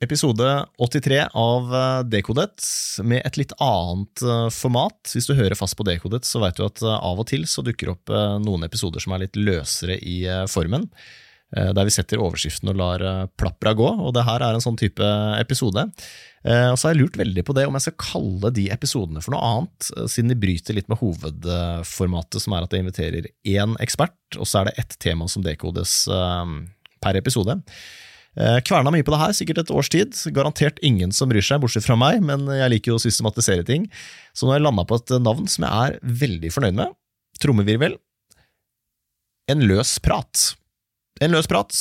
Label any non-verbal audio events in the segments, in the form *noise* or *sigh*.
Episode 83 av eh, Dekodet, med et litt annet eh, format. Hvis du hører fast på Dekodet, så vet du at eh, av og til så dukker opp noen episoder som er litt løsere i formen. Der vi setter overskriften og lar plappra gå, og det her er en sånn type episode. Og så har jeg lurt veldig på det om jeg skal kalle de episodene for noe annet, siden de bryter litt med hovedformatet, som er at jeg inviterer én ekspert, og så er det ett tema som dekodes per episode. Eh, kverna mye på det her, sikkert et års tid. Garantert ingen som bryr seg, bortsett fra meg, men jeg liker jo å systematisere ting. Så nå har jeg landa på et navn som jeg er veldig fornøyd med. Trommevirvel. En løs prat. En løs prat.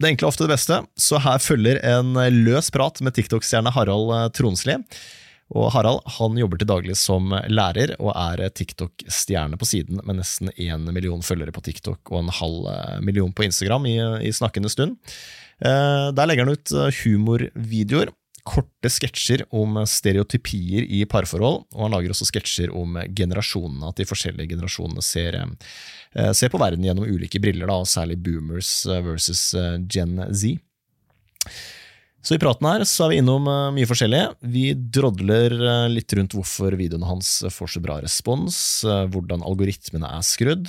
Det er egentlig ofte det beste, så her følger en løs prat med TikTok-stjerne Harald eh, Tronsli. Og Harald han jobber til daglig som lærer, og er TikTok-stjerne på siden med nesten én million følgere på TikTok og en halv eh, million på Instagram i, i snakkende stund. Eh, der legger han ut eh, humorvideoer, korte sketsjer om stereotypier i parforhold, og han lager også sketsjer om generasjonene, at de forskjellige generasjonene ser, eh, ser på verden gjennom ulike briller, da, særlig boomers versus Gen Z. Så i praten her så er vi innom mye forskjellig. Vi drodler litt rundt hvorfor videoene hans får så bra respons, hvordan algoritmene er skrudd,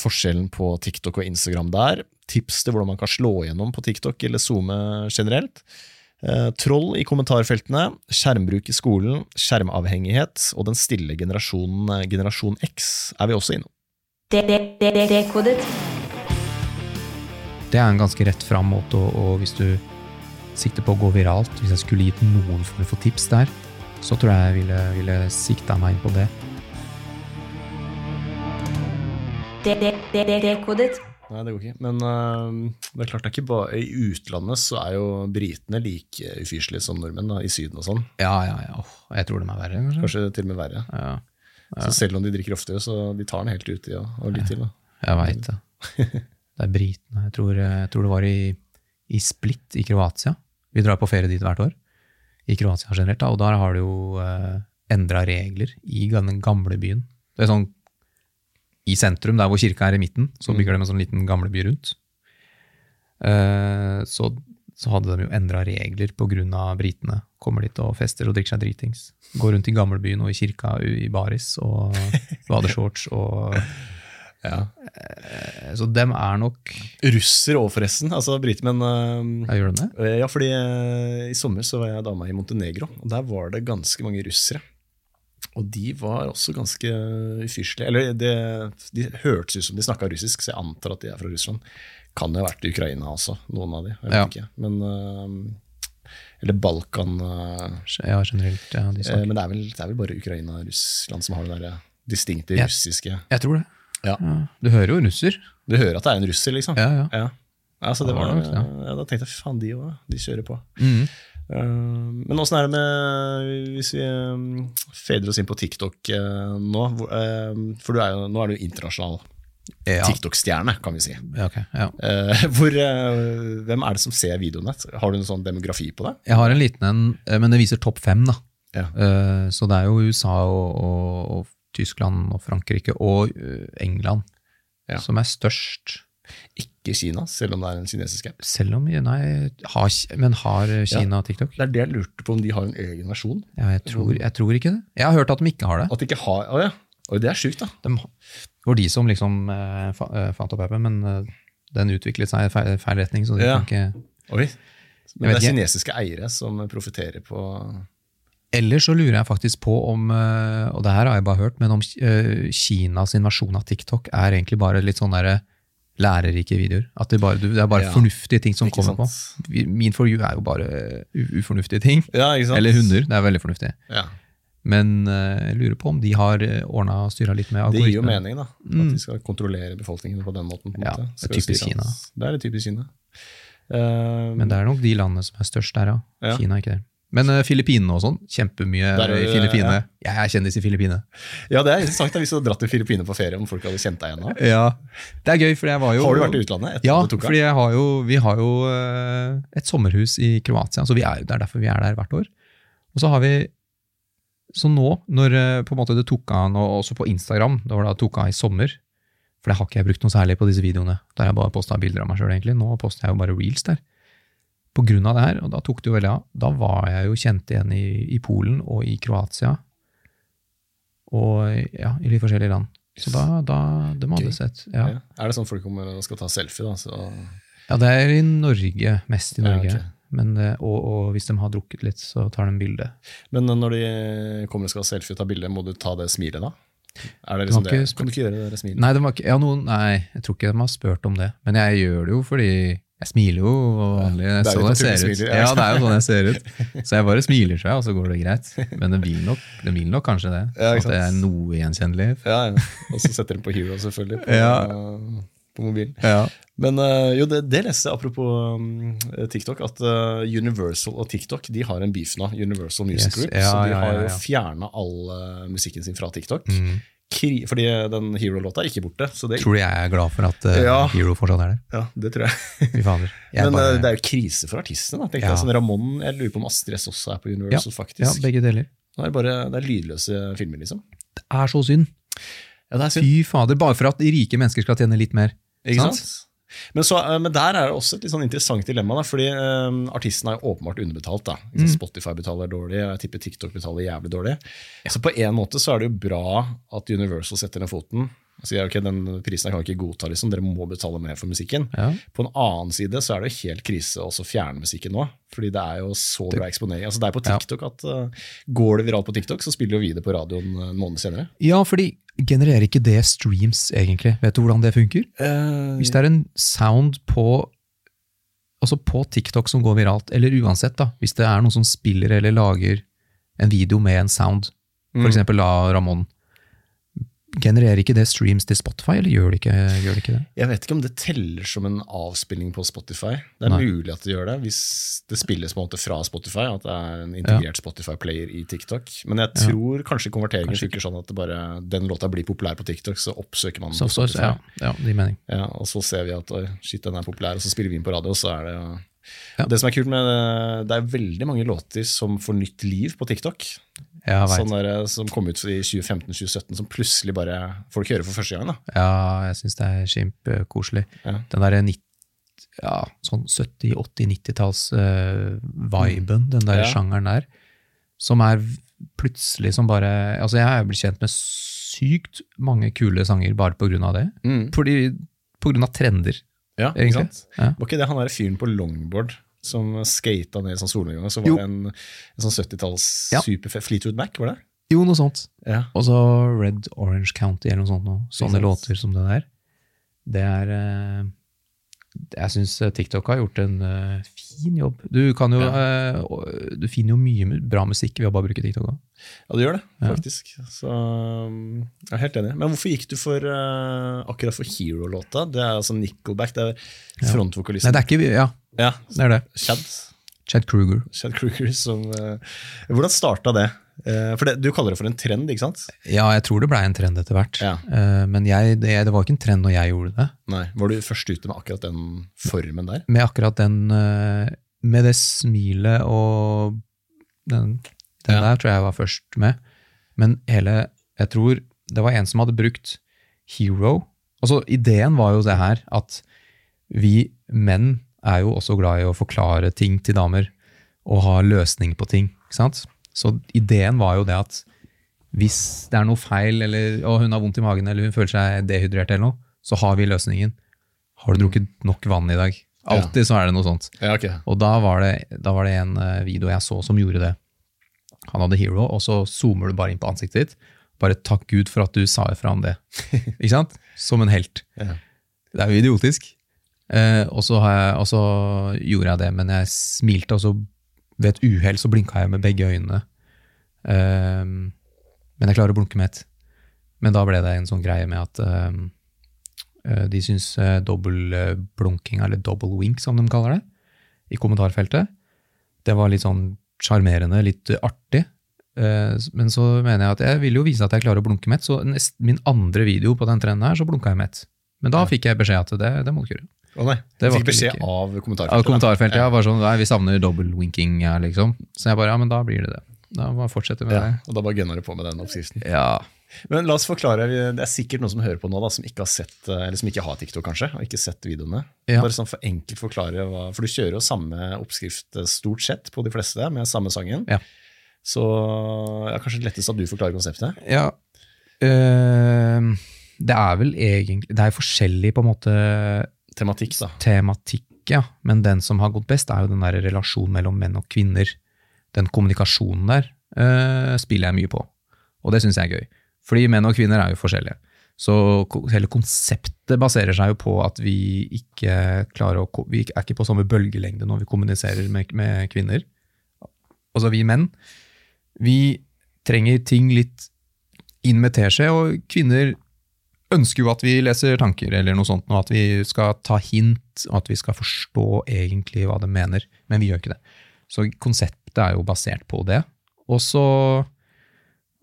forskjellen på TikTok og Instagram der, tips til hvordan man kan slå igjennom på TikTok eller SoMe generelt. Eh, troll i kommentarfeltene, skjermbruk i skolen, skjermavhengighet og den stille generasjonen eh, generasjon X er vi også innom. Det er en ganske rett fram måte, og hvis du sikter på å gå viralt, hvis jeg skulle gitt noen form for tips der, så tror jeg jeg ville, ville sikta meg inn på det. Dekodet. Nei, det går ikke. Men uh, det er klart det er ikke bare i utlandet så er jo britene like ufyselige som nordmenn, da, i Syden og sånn. Ja, ja, ja. Oh, jeg tror de er verre. Kanskje, kanskje til og med verre. Ja. Ja. Så selv om de drikker ofte, så de tar den helt ut i og litt til. Da. Jeg veit det. *laughs* Det er britene. Jeg tror, jeg tror det var i, i, Split i Kroatia. Vi drar på ferie dit hvert år. I Kroatia generelt, da, og der har du jo uh, endra regler i den gamle byen. Det er sånn i sentrum, der hvor kirka er i midten, så mm. bygger de en sånn liten gamleby rundt. Uh, så, så, hadde de jo endra regler pga. britene. Kommer dit og fester og drikker seg dritings. Går rundt i gamlebyen og i kirka i baris og *laughs* badeshorts og ja. Uh, så dem er nok Russer òg, forresten. Altså briter, men uh, ja, Gjør de det? Ja, fordi i sommer så var jeg dama i Montenegro, og der var det ganske mange russere. Og de var også ganske ufyselige. Eller det, de hørtes ut som de snakka russisk, så jeg antar at de er fra Russland. Kan jo ha vært i Ukraina også, noen av de. Jeg vet ja. ikke. Men, uh, eller Balkan. Uh, ja, generelt. Ja, de uh, men det er, vel, det er, vel, bare Ukraina og Russland som har det der distinkte ja. russiske Jeg tror det. Ja. Du hører jo russer. Du hører at det er en russer, liksom. Ja, ja. ja. Altså, det var, ja, da tenkte jeg faen, de òg. De kjører på. Mm. Uh, men åssen er det med Hvis vi um, fader oss inn på TikTok uh, nå uh, For er jo, nå er du internasjonal ja. TikTok-stjerne, kan vi si. Okay, ja. *laughs* hvor, hvem er det som ser videoene? Har du en sånn demografi på det? Jeg har en liten en, men det viser topp fem. da. Ja. Så det er jo USA og, og, og Tyskland og Frankrike og England som er størst. Ikke Kina, selv om det er en kinesisk app. Selv om, nei, har, Men har Kina ja, TikTok? Det er det jeg lurte på, om de har en egen versjon. Ja, jeg tror, jeg tror, ikke det. Jeg har hørt at de ikke har det. At de ikke har, ja. Og det er sjukt, da. De, det var de som liksom eh, eh fant opp appen, men eh, den utviklet seg i feil, feil, retning. så de ja. kan ikke... Oi. Men det er kinesiske eiere som profitterer på Ellers så lurer jeg faktisk på om, eh, og det her har jeg bare hørt, men om eh, Kinas versjon av TikTok er egentlig bare litt sånn derre lærerike videoer. At det, bare, det er bare ja, fornuftige ting som kommer sant? på. Min for you er jo bare ufornuftige ting. Ja, Eller hunder. Det er veldig fornuftig. Ja. Men uh, jeg lurer på om de har eh, ordna og styra litt med algoritmer. Det gir jo mening, da. At mm. de skal kontrollere befolkningen på den måten. På ja, det er typisk Kina. Det er det typisk Kina. Uh, Men det er nok de landene som er størst der, ja. Kina ikke det. Men uh, Filippinene og sånn, kjempemye Der, i Filippinene. Ja. Jeg er kjendis i Filippinene. Ja, det er interessant hvis du hadde dratt til Filippinene på ferie, om folk hadde kjent deg igjen nå. Ja, det er gøy, for jeg var jo... Har du vært i utlandet? ja, fordi har jo, vi har jo uh, et sommerhus i Kroatia, så er, det er derfor vi er der hvert år. Og så har vi Så nå, når på en måte det tok av, og også på Instagram, det var det tok av i sommer, for det har ikke jeg brukt noe særlig på disse videoene, der jeg bare posta bilder av meg sjøl, egentlig. Nå poster jeg jo bare reels der. Av det her, og da tok det jo veldig av, da var jeg jo kjent igjen i, i Polen og i Kroatia. Og ja, i litt forskjellige land. Så da, da De hadde Gøy. sett. Ja. Ja. Er det sånn folk kommer og skal ta selfie, da? Så, ja, det er i Norge. Mest i Ja, Norge. Men, eh, og, og hvis de har drukket litt, så tar de bilde. men når de kommer og skal ha selfie og ta bilde, må du ta det smilet da? Det liksom det? Kan du ikke gjøre det smilet? Nei, de var ikke, ja, noen, nei, jeg tror ikke de har spurt om det. Men jeg gjør det jo fordi jeg smiler jo vanlig. det er sånn jeg ser ut. ja. Det er jo sånn jeg ser ut. Så jeg bare smiler seg, og så går det greit. Men det vil nok, de vil nok kanskje det. Ja, at det er noe gjenkjennelig. Ja, ja. Og så setter den på Hero, selvfølgelig, på, Ja. på mobilen. Ja. Men eh, jo, det, det leste jeg apropos um, TikTok, at eh, Universal og TikTok de har en beef nå. Universal Music Yes, Group. så de har jo ja. fjerna all eh, musikken sin fra TikTok. Mm. Fordi den Hero-låta er ikke borte. Så det, Tror du jeg er glad for at uh, Ja. Hero fortsatt er der? ja, det tror jeg. *laughs* Jeg Men bare, eh, det er jo krise for artistene. Ja. jeg. Sånn Ramón, jeg lurer på om Astrid S også er på Universal, ja, faktisk. begge deler. Nå er det bare det er lydløse filmer, liksom. Det er så synd. Ja, det er synd. Fy fader. Bare for at rike mennesker skal tjene litt mer. Ikke Sant? sant? Men, så, eh, men der er det også et litt sånn interessant dilemma. Da, fordi um, Artisten er åpenbart underbetalt. Da. Mm. Spotify betaler dårlig, og jeg tipper TikTok betaler jævlig dårlig. Så på en måte så er det jo bra at Universal setter ned foten sier ok, den prisen kan vi ikke godta, liksom. dere må betale mer for musikken. Ja. På en annen side så er det jo helt krise å fjerne musikken nå. Fordi det er jo så bra eksponering. Altså Det er på Ja. TikTok at uh, Går det viralt på TikTok, så spiller jo vi det på radioen eh, en måned senere. ja, fordi genererer ikke det streams, egentlig? Vet du hvordan det funker? Uh, Hvis det er en sound på Altså på TikTok som går viralt, eller uansett, da, hvis det er noen som spiller eller lager en video med en sound, for Mm. eksempel la Ramón, genererer ikke det streams til Spotify, eller gjør det ikke, gjør det, ikke det? Jeg vet ikke om det teller som en avspilling på Spotify. Det er Nei. mulig at det gjør det, hvis det spilles på en måte fra Spotify. At det er en integrert Spotify-player i TikTok. Men jeg Ja. tror kanskje konverteringen funker sånn at det bare, den låta blir populær på TikTok, så oppsøker man Så, på så, Spotify. ja, ja, det gir mening. Ja, og så ser vi at shit, den er populær, og så spiller vi inn på radio, og så er det Ja. Det som er kult med det, det er veldig mange låter som får nytt liv på TikTok. Sånn vet. der, som kom ut i 2015-2017, som plutselig bare folk hører for første gang. da. Ja, jeg syns det er kjempekoselig. Ja. Den derre ja, sånn 70-, 80-, 90-talls-viben, den der Ja. sjangeren der, som er plutselig som bare Altså, jeg er blitt kjent med sykt mange kule sanger bare på grunn av det. Fordi, på grunn av trender. Ja, ikke sant? Ja. Var ikke det han der fyren på longboard som skata ned i sånn solnedgang? Så var Jo. det en, en sånn 70-talls Ja. superfett Fleetwood Mac, var det? Jo, noe sånt. Ja. Og så Red Orange County eller noe sånt. Noe. Sånne låter som det der. Det er eh, Jeg syns TikTok har gjort en uh, fin jobb. Du kan jo ja. uh, Du finner jo mye bra musikk ved å bare bruke TikTok Også. Ja, du gjør det, Ja. faktisk. Så um, jeg er helt enig. Men hvorfor gikk du for uh, akkurat for Hero-låta? Det er altså Nickelback, det er Nei, det er ikke Ja, Ja, det er det. Chad. Chad Kruger. Chad Kruger som eh, Hvordan starta det? Eh, for det, Du kaller det for en trend, ikke sant? Ja, jeg tror det blei en trend etter hvert. Ja. Eh, men jeg, det, det var ikke en trend når jeg gjorde det. Nei, Var du først ute med akkurat den formen der? Med akkurat den eh, Med det smilet og den, den Ja. der tror jeg jeg var først med. Men hele Jeg tror det var en som hadde brukt Hero. Altså, ideen var jo det her at vi menn er jo også glad i å forklare ting til damer og ha løsning på ting. ikke sant? Så ideen var jo det at hvis det er noe feil, eller og hun har vondt i magen eller hun føler seg dehydrert, eller noe, så har vi løsningen. Har du drukket nok vann i dag? Alltid så er det noe sånt. Ja, okay. Og da var det, da var det en eh, video jeg så som gjorde det. Han hadde hero, og så zoomer du bare inn på ansiktet ditt. Bare takk Gud for at du sa ifra om det. *laughs* Ikke sant? Som en helt. Ja. Det er jo idiotisk. Eh, og, så og gjorde jeg det, men jeg smilte, og så ved et uhell så blinka jeg med begge øynene. Um, men jeg klarer å blunke med ett. Men da ble det en sånn greie med at eh, eh, de syns uh, dobbeltblunking, eller double wink som de kaller det, i kommentarfeltet, det var litt sånn sjarmerende, litt artig. Eh, men så mener jeg at jeg vil jo vise at jeg klarer å blunke med ett, så nest, min andre video på den trenden her, så blunka jeg med ett. Men da fikk jeg beskjed at det, det må du ikke gjøre. Å nei, Det var fikk beskjed like- av kommentarfeltet? Av kommentarfeltet Ja. var sånn, nei, vi savner dobbeltwinking her, liksom. Så jeg bare, ja, men da blir det det. Da bare fortsette med Ja, det. og da bare gønner du på med den oppskriften. Ja, Men la oss forklare, Det er sikkert noen som hører på nå da, som ikke har sett, eller som ikke har TikTok, kanskje, og ikke sett videoene. Ja. Bare sånn for enkelt forklare, hva, For du kjører jo samme oppskrift eh, stort sett på de fleste, med samme sangen. Ja. Så ja, kanskje lettest at du forklarer konseptet? Ja, øh, det er vel egentlig Det er forskjellig på en måte Tematikk, da. tematikk, ja. Men den som har gått best, er jo den der relasjonen mellom menn og kvinner. Den kommunikasjonen der uh, spiller jeg mye på. Og det syns jeg er gøy. Fordi menn og kvinner er jo forskjellige. Så hele konseptet baserer seg jo på at vi ikke klarer å Vi er ikke på samme bølgelengde når vi kommuniserer med, med kvinner. Altså vi menn. Vi trenger ting litt inn med teskje, og kvinner ønsker jo at vi leser tanker, eller noe sånt, og at vi skal ta hint, og at vi skal forstå egentlig hva de mener, men vi gjør ikke det. Så konseptet er jo basert på det. Og så,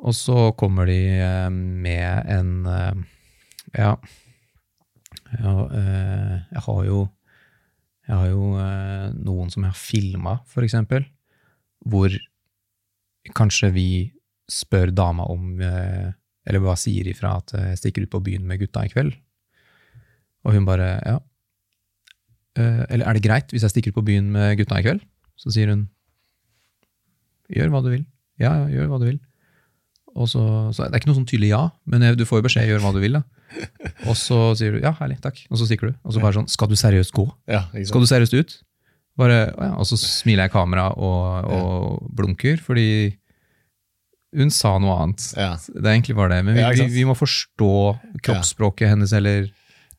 og så kommer de eh, med en eh, Ja, ja eh, jeg har jo jeg har jo eh, noen som jeg har filma, for eksempel, hvor kanskje vi spør dama om eh, Eller bare sier ifra at eh, jeg stikker ut på byen med gutta i kveld. Og hun bare ja. Eh, eller er det greit hvis jeg stikker ut på byen med gutta i kveld? Så sier hun gjør hva du vil. Ja, ja, gjør hva du vil. Og så, så Det er ikke noe sånn tydelig ja, men du får jo beskjed gjør hva du vil. da. Og så sier du ja, herlig, takk. Og så stikker du. Og så bare sånn skal du seriøst gå? Ja. Skal du seriøst ut? Bare, ja. Og så smiler jeg i kamera og, og blunker, fordi hun sa noe annet. Ja. Det er egentlig bare det. Men vi, Ja, vi, vi må forstå kroppsspråket hennes, eller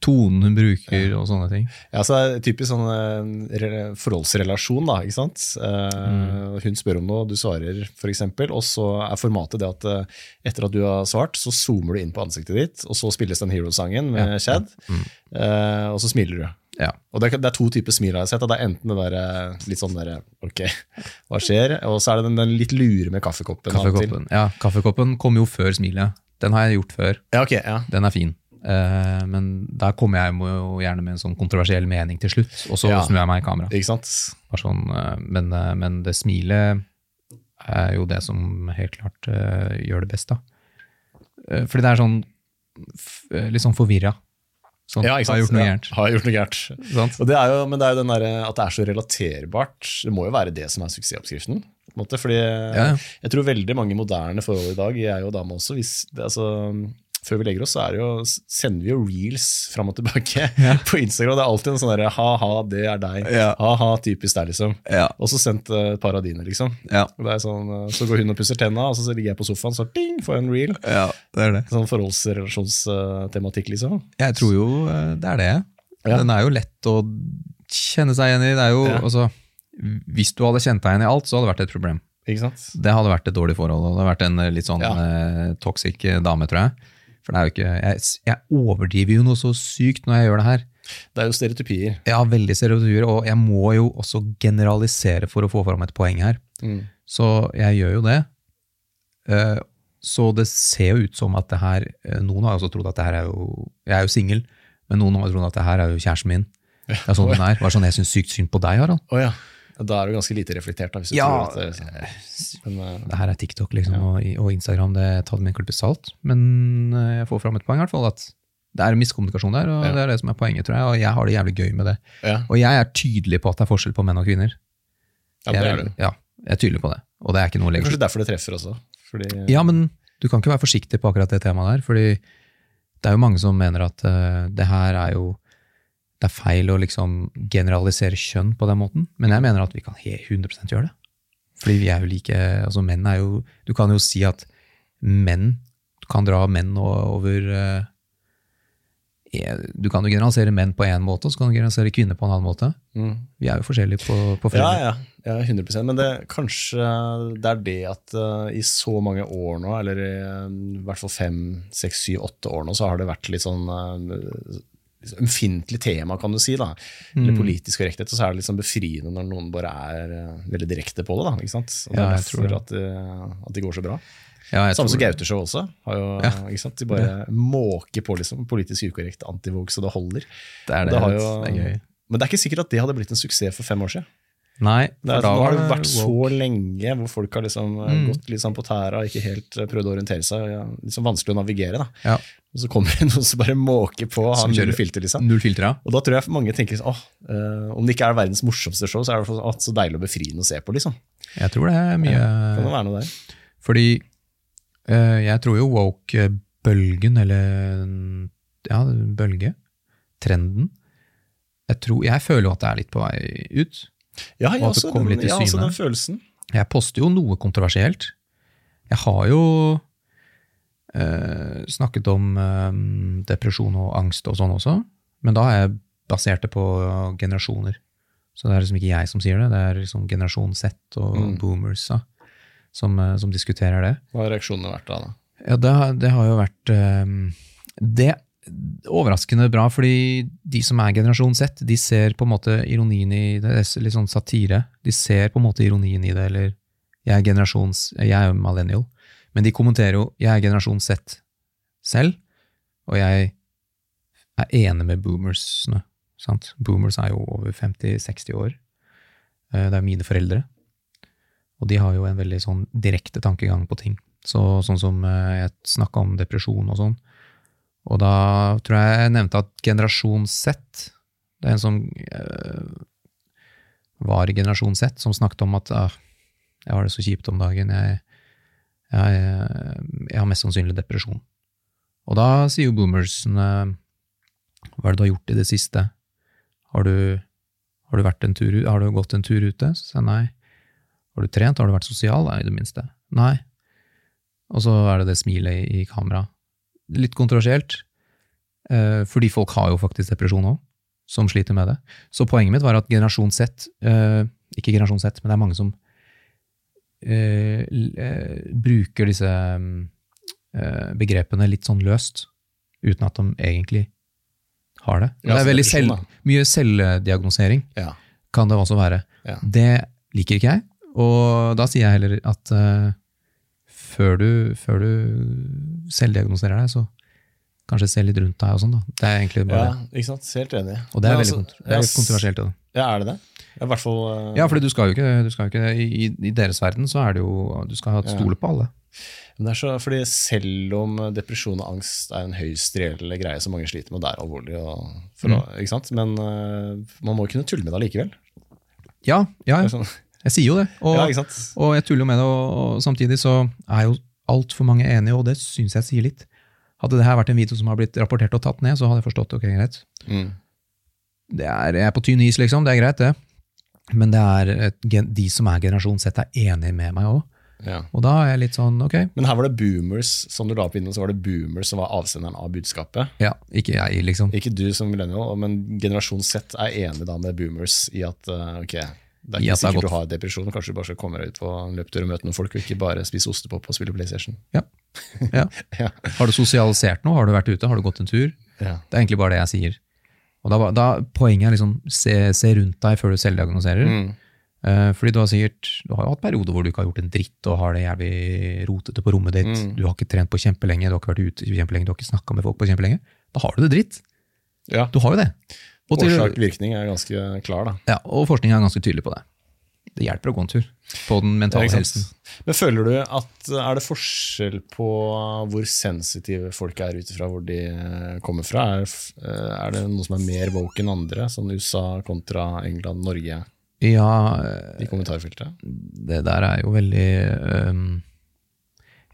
tonen hun bruker, og sånne ting. Ja, så det er typisk sånn eh, forholdsrelasjon, da, ikke sant. Eh, Mm. Hun spør om noe, du svarer f.eks., og så er formatet det at eh, etter at du har svart, så zoomer du inn på ansiktet ditt, og så spilles den Hero-sangen med Ja, Chad, Mm. og så smiler du. Ja. Og det det er to typer smil jeg har sett. Det er enten det der, eh, litt sånn der, ok, hva skjer? Og så er det den, den litt lure med kaffekoppen. Kaffekoppen. Ja, kaffekoppen kom jo før smilet. Den har jeg gjort før. Ja, okay, ja. Den er fin. Uh, men der kommer jeg jo gjerne med en sånn kontroversiell mening til slutt, og så snur jeg meg i kamera. Ikke sant? Sånn, uh, men, uh, men det smilet er jo det som helt klart eh, gjør det best, da. Eh, fordi det er sånn eh, litt sånn forvirra. Sånn, Ja, har gjort noe Ja. Har jeg gjort noe gærent. Og det er jo, men det er jo den der, at det er så relaterbart. Det må jo være det som er suksessoppskriften. måte, fordi Ja. Jeg tror veldig mange moderne forhold i dag, jeg og dame også, hvis, det, altså, før vi legger oss, så er det jo, sender vi jo reels fram og tilbake *laughs* Ja. på Instagram. Det er alltid en sånn derre ha-ha, det er deg. Ja. Ha-ha, typisk deg, liksom. Ja, Og så sendt eh, et par av dine, liksom. er sånn, eh, så går hun og pusser tenna, og så ligger jeg på sofaen, så ding, får jeg en reel. ja, det er det. Sånn forholdsrelasjonstematikk, liksom. Jeg tror jo eh, det er det. Den er jo lett å kjenne seg igjen i. Det er jo, altså, hvis du hadde kjent deg igjen i alt, så hadde det vært et problem. Ikke sant? Det hadde vært et dårlig forhold, det hadde vært en litt sånn Ja. eh, toxic dame, tror jeg. For det er jo ikke, jeg, jeg overdriver jo noe så sykt når jeg gjør det her. Det er jo stereotypier. Ja, veldig stereotypier. og jeg må jo også generalisere for å få fram et poeng her. Mm. Så jeg gjør jo det. Eh, Så det ser jo ut som at det her eh, Noen har jo også trodd at det her er jo Jeg er jo singel, men noen har trodd at det her er jo kjæresten min. *laughs* Det er sånn den er. Bare sånn, Jeg syns sykt synd på deg, Harald. Oh, ja. Da er du ganske lite reflektert, da. Hvis du Ja. tror at det. Men, uh, Det her er TikTok liksom, og, og Instagram, det tar det med en klype salt. Men eh, jeg får fram et poeng, i hvert fall. At det er en miskommunikasjon der, og Ja. det er det som er poenget, tror jeg. Og jeg har det jævlig gøy med det. ja. Og jeg er tydelig på at det er forskjell på menn og kvinner. ja, det er du. Ja, jeg er tydelig på det. Og det er ikke noe å Det er kanskje derfor det treffer også. Fordi, Ja, men du kan ikke være forsiktig på akkurat det temaet der, fordi det er jo mange som mener at uh, det her er jo det er feil å liksom generalisere kjønn på den måten, men jeg mener at vi kan he- 100 gjøre det. Fordi vi er jo like, altså menn er jo, du kan jo si at menn, kan dra menn over, eh, du kan jo generalisere menn på en måte, og så kan du generalisere kvinner på en annen måte. mm. Vi er jo forskjellige på, på Ja, ja, ja, 100 Men det, kanskje det er det at uh, i så mange år nå, eller i uh, hvert fall fem, seks, syv, åtte år nå, så har det vært litt sånn uh, ømfintlig tema, kan du si. da, Eller Mm. politisk korrekthet. Og så er det sånn befriende når noen bare er eh, veldig direkte på det. da, ikke sant? Og det Ja, er derfor det. at, det- at det går så bra. Ja, Samme som Gauteshow også. Har jo, Ja. De bare måker på liksom, politisk ukorrekt antivåg så det holder. Det er det, Det har det er gøy. Men det er ikke sikkert at det hadde blitt en suksess for fem år siden. Nei, Det er, da nå har det vært så woke. lenge hvor folk har liksom eh, Mm. gått litt sånn på tæra, og ikke helt eh, prøvd å orientere seg. Ja, liksom vanskelig å navigere. da. Ja. Og så kommer det *laughs* noen som bare måker på og har null filter. liksom. Null filter, ja. Og da tror jeg mange tenker sånn, åh, eh, om det ikke er verdens morsomste show, så er det i åh, så deilig og befriende å se på. liksom. Jeg tror det er mye Kan det være noe der? Fordi eh, jeg tror jo woke-bølgen, eller ja, bølge, trenden jeg, tror, jeg føler jo at det er litt på vei ut. Ja, jeg Og at det også, den, litt i syne. den følelsen. Jeg poster jo noe kontroversielt. Jeg har jo eh, snakket om eh, depresjon og angst og sånn også, men da har jeg basert det på generasjoner. Så det er liksom ikke jeg som sier det, det er liksom generasjon Z og Mm. boomers da, som, eh, som diskuterer det. Hva har reaksjonene vært da? da? Ja, det, det har jo vært eh, Det overraskende bra, fordi de som er generasjon Z, de ser på en måte ironien i det. det er Litt sånn satire. De ser på en måte ironien i det, eller Jeg er generasjons Jeg er millennial, men de kommenterer jo Jeg er generasjon Z selv, og jeg er enig med boomersene. Sant? Boomers er jo over 50-60 år. Eh, Det er mine foreldre. Og de har jo en veldig sånn direkte tankegang på ting. Så, sånn som eh, jeg snakka om depresjon og sånn. Og da tror jeg jeg nevnte at generasjon Z Det er en som øh, var i generasjon Z, som snakket om at ah, jeg har det så kjipt om dagen. Jeg, jeg, jeg har mest sannsynlig depresjon. Og da sier jo boomersene Hva er det du har gjort i det siste? Har du, har du, tur, har du gått en tur ute? Så sier jeg nei. Har du trent? Har du vært sosial? Nei, i det minste. Nei. Og så er det det smilet i, i kamera. Litt kontroversielt, eh, fordi folk har jo faktisk depresjon òg, som sliter med det. Så poenget mitt var at generasjon Z, eh, ikke generasjon Z, men det er mange som eh, bruker disse mm, eh, begrepene litt sånn løst, uten at de egentlig har det. Ja, det er veldig selv, mye selvdiagnosering Ja. kan det også være. Ja. Det liker ikke jeg, og da sier jeg heller at uh, før, du, før du selvdiagnoserer deg, så kanskje se litt rundt deg og sånn. da. Det er egentlig bare ja, det. ikke sant? Helt enig. Og det er Men veldig altså, det er ja, kontroversielt. da. Ja, er det det? Ja, I hvert fall uh, Ja, for du skal jo ikke, du skal jo ikke i, i- deres verden så er det jo Du skal ha et Ja. stole på alle. Men det er så, fordi Selv om depresjon og angst er en høyst reell greie som mange sliter med, det er alvorlig, og for Mm. ikke sant? men uh, man må kunne tulle med det allikevel. Ja, ja, ja. sånn, jeg sier jo det. Og, *laughs* ja, og jeg tuller jo med det, og, og samtidig så er jo altfor mange enige, og det syns jeg sier litt. Hadde det her vært en video som har blitt rapportert og tatt ned, så hadde jeg forstått ok, greit. Mm. det er, jeg er på tynn is, liksom. Det er greit, det. Men det er et, de som er generasjon Z, er enig med meg òg. Ja. Og da er jeg litt sånn, ok, Men her var det boomers som du la opp innom, så var det boomers som var avsenderen av budskapet. ja, ikke jeg, liksom. Ikke du som millennial, men generasjon Z er enig da med boomers i at eh, ok, det er ikke sikkert godt. du har depresjon, kanskje du bare skal komme deg ut på en løpetur og møte noen folk, og ikke bare spise ostepop og spille PlayStation. Ja. *laughs* Ja. Ja. Har du sosialisert noe? Har du vært ute? Har du gått en tur? Ja. Det er egentlig bare det jeg sier. Og da, da Poenget er liksom se, se rundt deg før du selvdiagnoserer. Mm. Eh, fordi du har sikkert du har jo hatt perioder hvor du ikke har gjort en dritt og har det jævlig rotete på rommet ditt. Mm. Du har ikke trent på kjempelenge, du har ikke vært ute kjempelenge, du har ikke snakka med folk på kjempelenge. Da har du det dritt. ja. Du har jo det. Årsak-virkning er ganske klar, da. ja, og forskning er ganske tydelig på det. Det hjelper å gå en tur på den mentale helsen. Men føler du at er det forskjell på hvor sensitive folk er ut ifra hvor de kommer fra? Er, eh, er det noe som er mer woke enn andre, sånn USA kontra England, Norge, Ja, i kommentarfeltet? det der er jo veldig um,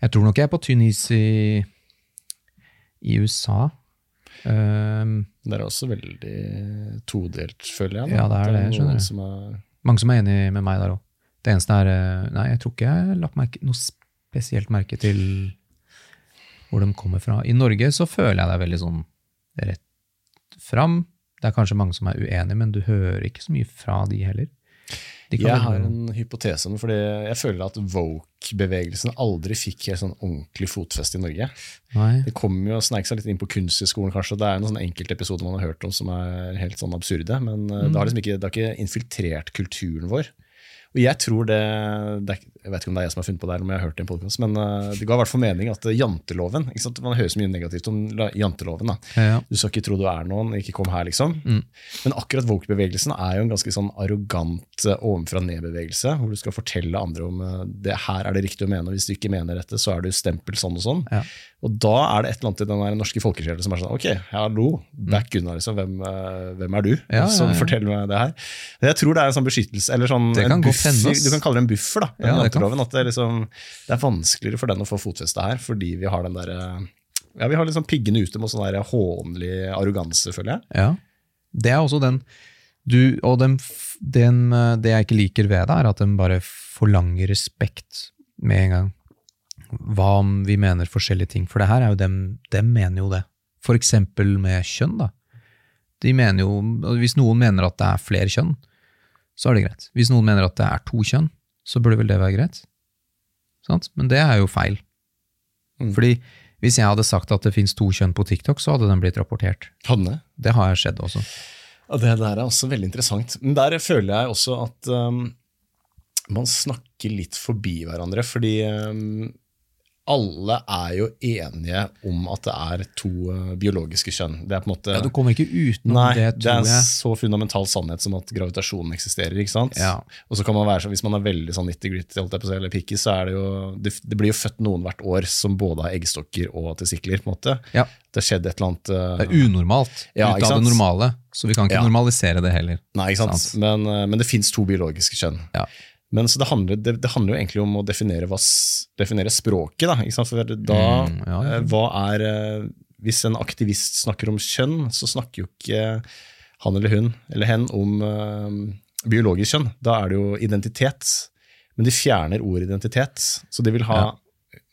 Jeg tror nok jeg er på tynn is i, i USA. Øhm, Det er også veldig todelt, føler jeg. da. Ja, det er det, noen skjønner du. Som er, mange som er enig med meg der òg. Det eneste er øh, Nei, jeg tror ikke jeg har lagt merke, noe spesielt merke til hvor de kommer fra. I Norge så føler jeg det er veldig sånn rett fram. Det er kanskje mange som er uenige, men du hører ikke så mye fra de heller. Jeg har en hypotese om fordi jeg føler at woke-bevegelsen aldri fikk helt sånn ordentlig fotfeste i Norge. Nei. Det kommer jo å sneike seg litt inn på kunsthøgskolen, kanskje. Det er noen sånne enkeltepisoder man har hørt om som er helt sånn absurde. Men mm. det, har liksom ikke, det har ikke infiltrert kulturen vår. Og jeg tror det, det er, Jeg vet ikke om det er jeg som har funnet på det, eller om jeg har hørt det i en podcast, men uh, det ga i hvert fall mening at janteloven ikke sant? Man hører så mye negativt om janteloven. Ja, ja. Du skal ikke tro du er noen, ikke kom her, liksom. Mm. Men akkurat woke-bevegelsen er jo en ganske sånn arrogant uh, ovenfra-ned-bevegelse, hvor du skal fortelle andre om det her er det riktig å mene, og hvis du ikke mener dette, så er du stempel sånn og sånn. Ja. Og da er det et eller annet i den norske folkesjelen som er sånn Ok, hallo, back unna, liksom. Hvem, hvem er du som forteller meg det her? Jeg tror det er en sånn beskyttelse, eller sånn en buffer. Du kan kalle det en buffer, da. Kan. Janteloven, at det, liksom, det er vanskeligere for den å få fotfeste her, fordi vi har den derre ja, Vi har liksom piggene ute mot sånn der hånlig arroganse, føler jeg. Ja. Det er også den du, Og den, den, eh, det jeg ikke liker ved det, er at den bare forlanger respekt med en gang. Hva om vi mener forskjellige ting? For det her er jo dem, dem mener jo det. For eksempel med kjønn, da. De mener jo, Hvis noen mener at det er flere kjønn, så er det greit. Hvis noen mener at det er to kjønn, så burde vel det være greit. Sant? Men det er jo feil. Mm. Fordi hvis jeg hadde sagt at det fins to kjønn på TikTok, så hadde den blitt rapportert. Hadde det? Det har skjedd også. Ja, det der er også veldig interessant. Men der føler jeg også at um, man snakker litt forbi hverandre, fordi um, alle er jo enige om at det er to uh, biologiske kjønn. Det er på en måte Ja, Du kommer ikke utenom Nei, det, det er en jeg. så fundamental sannhet som at gravitasjonen eksisterer. ikke sant? Ja. Og så kan man være sånn, Hvis man er veldig sånn nitty-gritty jeg eller picky, så er det jo det, det blir jo født noen hvert år som både har eggstokker og testikler. på en måte. Ja. Det har skjedd et eller annet uh, Det er unormalt Ja, ut av det normale, så vi kan ikke normalisere det heller. Nei, ikke sant? Sant. Men, uh, men det fins to biologiske kjønn. Ja. Men så det handler, det, det handler jo egentlig om å definere, hva, definere språket. da, ikke sant? For da, Mm, ja, ja. eh, hva er eh, Hvis en aktivist snakker om kjønn, så snakker jo ikke han eller hun eller hen om uh, biologisk kjønn. Da er det jo identitet. Men de fjerner ordet identitet. Så de vil ha Ja.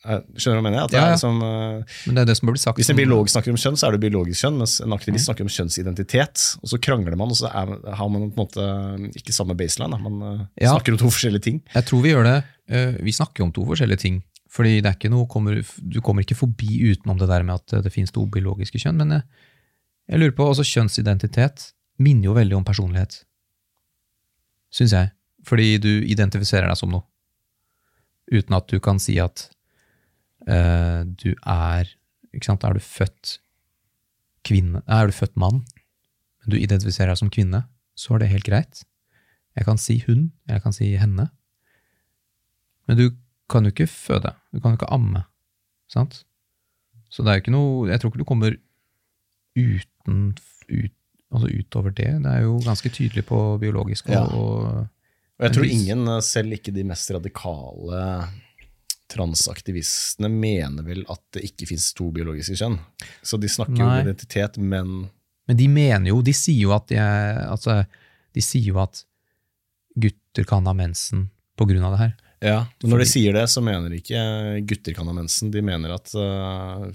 Eh, Skjønner du hva jeg mener? At det Ja, ja. er liksom, eh, Men det er det som blir sagt. hvis en som- biolog snakker om kjønn, så er det biologisk kjønn, mens en Mm. aktivist snakker om kjønnsidentitet. Og så krangler man, og så er, har man på en måte ikke samme baseline. Man eh, Ja. snakker om to forskjellige ting. Jeg tror vi gjør det. eh, Vi snakker om to forskjellige ting. Fordi det er ikke noe, kommer, Du kommer ikke forbi utenom det der med at det finnes to biologiske kjønn. Men jeg, jeg lurer på, også kjønnsidentitet minner jo veldig om personlighet. Syns jeg. Fordi du identifiserer deg som noe. Uten at du kan si at eh, du er ikke sant, Er du født kvinne Er du født mann, men du identifiserer deg som kvinne, så er det helt greit. Jeg kan si hun, jeg kan si henne. Men du kan jo ikke føde. Du kan jo ikke amme. Sant? Så det er jo ikke noe Jeg tror ikke du kommer uten ut, altså utover det. Det er jo ganske tydelig på biologisk og, Ja. og jeg tror ingen, eh, selv ikke de mest radikale transaktivistene, mener vel at det ikke fins to biologiske kjønn. Så de snakker jo om identitet, men Men de mener jo, de sier jo at de, altså, de sier jo at gutter kan ha mensen på grunn av det her. Ja, men når de sier det, så mener de ikke gutter kan ha mensen. De mener at øh,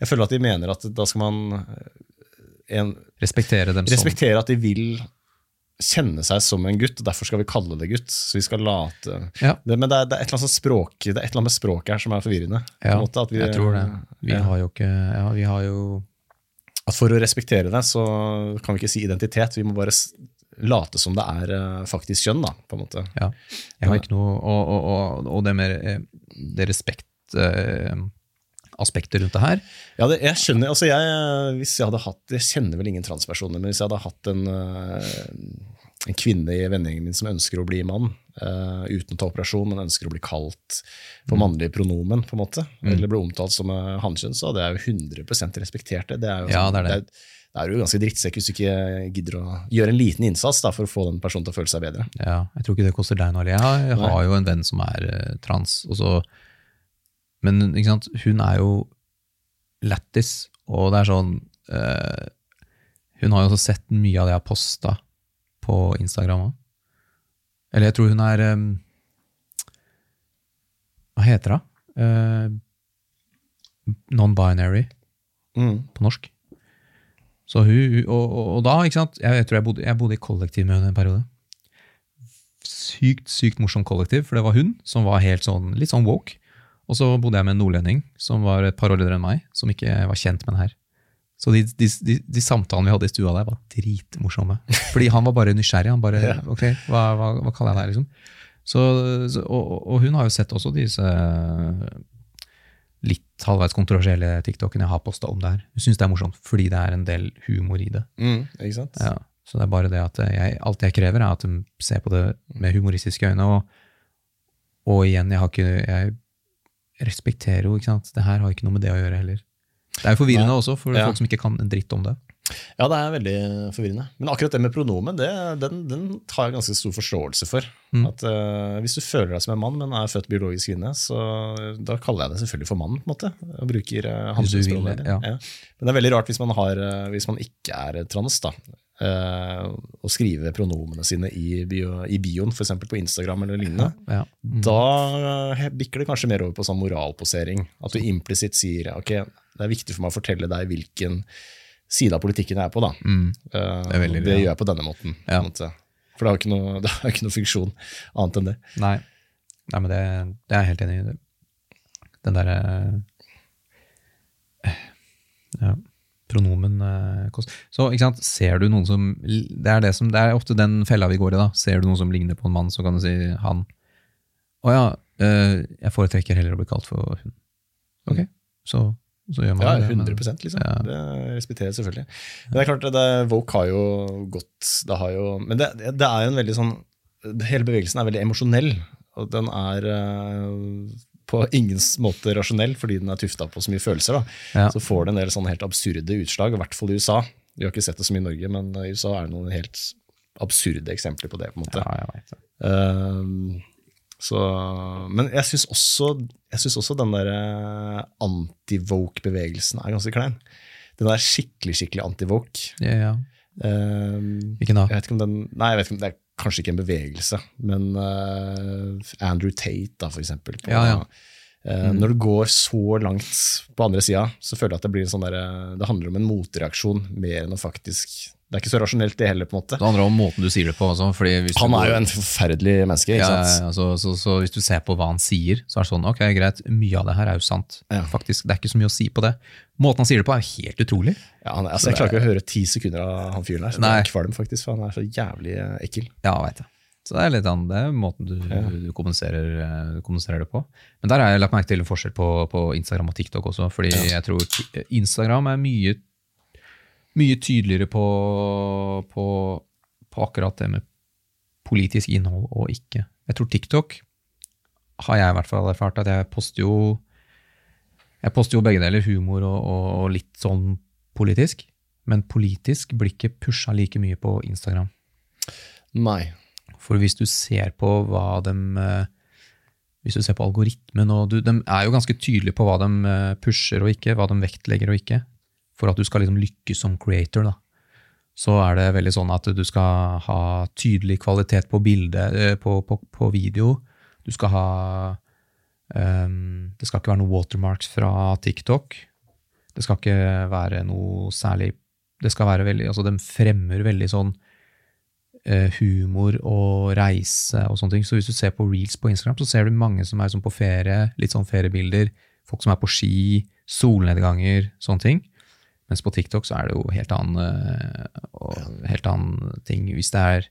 Jeg føler at de mener at da skal man øh, en, Respektere dem respektere at de vil kjenne seg som en gutt, og derfor skal vi kalle det gutt. Så vi skal late Ja. det, Men det er, det er et eller annet språk Det er et eller annet med språket her som er forvirrende. Ja, måte, at vi, jeg tror det. Vi har jo ikke Ja, vi har jo At for å respektere det, så kan vi ikke si identitet. Vi må bare late som det er øh, faktisk kjønn, da, på en måte. Ja. Jeg har ikke noe Og, og, og, og det med eh, det respekt eh, aspektet rundt det her. Ja, det, jeg skjønner, altså jeg, hvis jeg hadde hatt, jeg kjenner vel ingen transpersoner, men hvis jeg hadde hatt en, en kvinne i vennegjengen min som ønsker å bli mann, Uh, uten å ta operasjon, men ønsker å bli kalt for mannlige pronomen, på en måte, eller bli omtalt som øh, hannkjønn, så hadde jeg jo 100 respektert det. Det er jo, Ja, sånn- det er det. er, det er jo ganske drittsekk hvis du ikke gidder å gjøre en liten innsats da, for å få den personen til å føle seg bedre. Ja, jeg tror ikke det koster deg noe. Jeg har, jeg har jo en venn som er uh, trans, og så Men hun er jo lættis, og det er sånn Hun har jo også sett mye av det jeg har posta på Instagram òg. Eller jeg tror hun er um, Hva heter hun? Uh, Non-binary Mm. på norsk. Så hun, og, og, og da, ikke sant, jeg, jeg tror jeg bodde, jeg bodde i kollektiv med henne en periode. Sykt, sykt morsomt kollektiv, for det var hun som var helt sånn, litt sånn woke. Og så bodde jeg med en nordlending som var et par år eldre enn meg, som ikke var kjent med den her. Så de, de, de, de samtalene vi hadde i stua der, var dritmorsomme. Fordi han var bare nysgjerrig. Han bare Ja. Ok, hva, hva, hva kaller jeg det her, liksom? Så, så, og, og hun har jo sett også disse litt halvveis kontroversielle TikTokene jeg har posta om det her. Hun syns det er morsomt fordi det er en del humor i det. Mm, ikke sant? Ja, så det er bare det at jeg, alt jeg krever, er at de ser på det med humoristiske øyne. Og, og igjen, jeg har ikke Jeg respekterer jo, ikke sant. Det her har ikke noe med det å gjøre heller. Det er jo forvirrende Nei. også for Ja. folk som ikke kan en dritt om det. Ja, det er veldig forvirrende. Men akkurat det med pronomen, det, den, den har jeg ganske stor forståelse for. Mm. At uh, Hvis du føler deg som en mann, men er født biologisk kvinne, så da kaller jeg det selvfølgelig for mann. på en måte, og bruker uh, vil ja. ja. Men det er veldig rart hvis man, har, uh, hvis man ikke er trans, da. Eh, å skrive pronomene sine i, bio, i bioen, f.eks. på Instagram eller lignende. Ja. Mm. Da eh, bikker det kanskje mer over på sånn moralposering. At du implisitt sier ok, det er viktig for meg å fortelle deg hvilken side av politikken jeg er på. da. Mm. Det, er veldig- det ja. gjør jeg på denne måten. Ja. På. For det har ikke noe, *laughs* det har ikke noe funksjon annet enn det. Nei. Nei, men det, det er jeg helt enig i. Den derre ja, pronomen eh, kost. Så ikke sant, ser du noen som det er, det, som, det er ofte den fella vi går i, da. Ser du noen som ligner på en mann, så kan du si han. Å ja, eh, jeg foretrekker heller å bli kalt for hun. Ok, så, så gjør man Ja, det. men- 100 liksom. Ja. Det respekterer jeg selvfølgelig. Men det er klart, det, Vogue har jo gått det har jo, Men det, det er en veldig sånn Hele bevegelsen er veldig emosjonell. Og den er eh, på ingen måte rasjonell, fordi den er tufta på så mye følelser. da. Ja. Så får det en del sånne helt absurde utslag, i hvert fall i USA. Vi har ikke sett det så mye i Norge, men i USA er det noen helt absurde eksempler på det. på en måte. Ja, jeg vet det. Uh, så, men jeg syns også, også den der eh, anti-woke-bevegelsen er ganske klein. Den er skikkelig skikkelig anti-woke. Ja, ja. Hvilken da? jeg vet ikke om den, nei, jeg vet ikke om det er kanskje ikke en bevegelse, men eh, Andrew Tate, da, for eksempel. på- Ja, ja. Mm. Når det går så langt på andre sida, så føler jeg at det blir en sånn der, eh, det handler om en motreaksjon mer enn å faktisk Det er ikke så rasjonelt, det heller. på en måte. Det handler om måten du sier det på. Også, fordi hvis Han er jo en forferdelig menneske. ikke ja, sant? ja, ja, så, så, så hvis du ser på hva han sier, så er det sånn, ok, greit, mye av det her er jo sant. Ja. Faktisk, Det er ikke så mye å si på det. Måten han sier det på er helt utrolig. Ja, han, altså, jeg klarer ikke å høre ti sekunder av han fyren der. Så Nei. jeg er kvalm, faktisk, for han er så jævlig eh, ekkel. Ja, vet jeg. Så det er litt annet, det er måten du, du, kommuniserer, eh, du kommuniserer det på. Men der har jeg lagt merke til en forskjell på, på Instagram og TikTok også, fordi jeg tror Instagram er mye, mye tydeligere på, på, på akkurat det med politisk innhold og ikke. Jeg tror TikTok har jeg i hvert fall erfart at jeg poster jo jeg poster jo begge deler, humor og, og, og litt sånn politisk. Men politisk blir ikke pusha like mye på Instagram. Nei. For hvis du ser på hva de eh, Hvis du ser på algoritmen og du, De er jo ganske tydelige på hva de eh, pusher og ikke, hva de vektlegger og ikke. For at du skal liksom lykkes som creator, da. Så er det veldig sånn at du skal ha tydelig kvalitet på bilde, eh, på, på, på video. Du skal ha um, Det skal ikke være noe watermarks fra TikTok. Det skal ikke være noe særlig Det skal være veldig Altså, de fremmer veldig sånn eh, humor og reise og sånne ting. Så hvis du ser på reels på Instagram, så ser du mange som er sånn på ferie, litt sånn feriebilder. Folk som er på ski, solnedganger, sånne ting. Mens på TikTok så er det jo helt annen, eh, helt annen ting. Hvis det er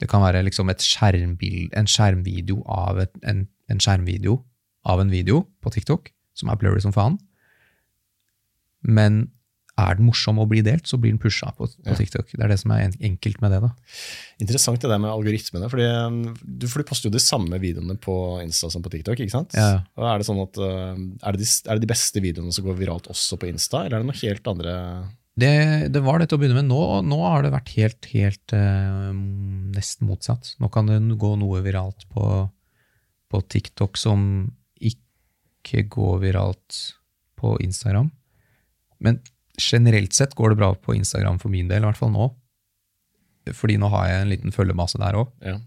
Det kan være liksom skjermbild, en skjermvideo av et, en, en skjermvideo av en video på TikTok, som er blurry som faen. Men er den morsom å bli delt, så blir den pusha på, på. TikTok. Det er det som er enkelt med det. da. Interessant det der med algoritmene. fordi um, du, for du poster jo de samme videoene på Insta som på TikTok. ikke sant? Ja. Og Er det sånn at, uh, er, det de, er det de beste videoene som går viralt også på Insta, eller er det noe helt andre Det, det var det til å begynne med. Nå, nå har det vært helt, helt eh, nesten motsatt. Nå kan det gå noe viralt på, på TikTok som ikke går viralt på Instagram. Men generelt sett går det bra på Instagram for min del, i hvert fall nå. Fordi nå har jeg en liten følgemasse der òg. ja.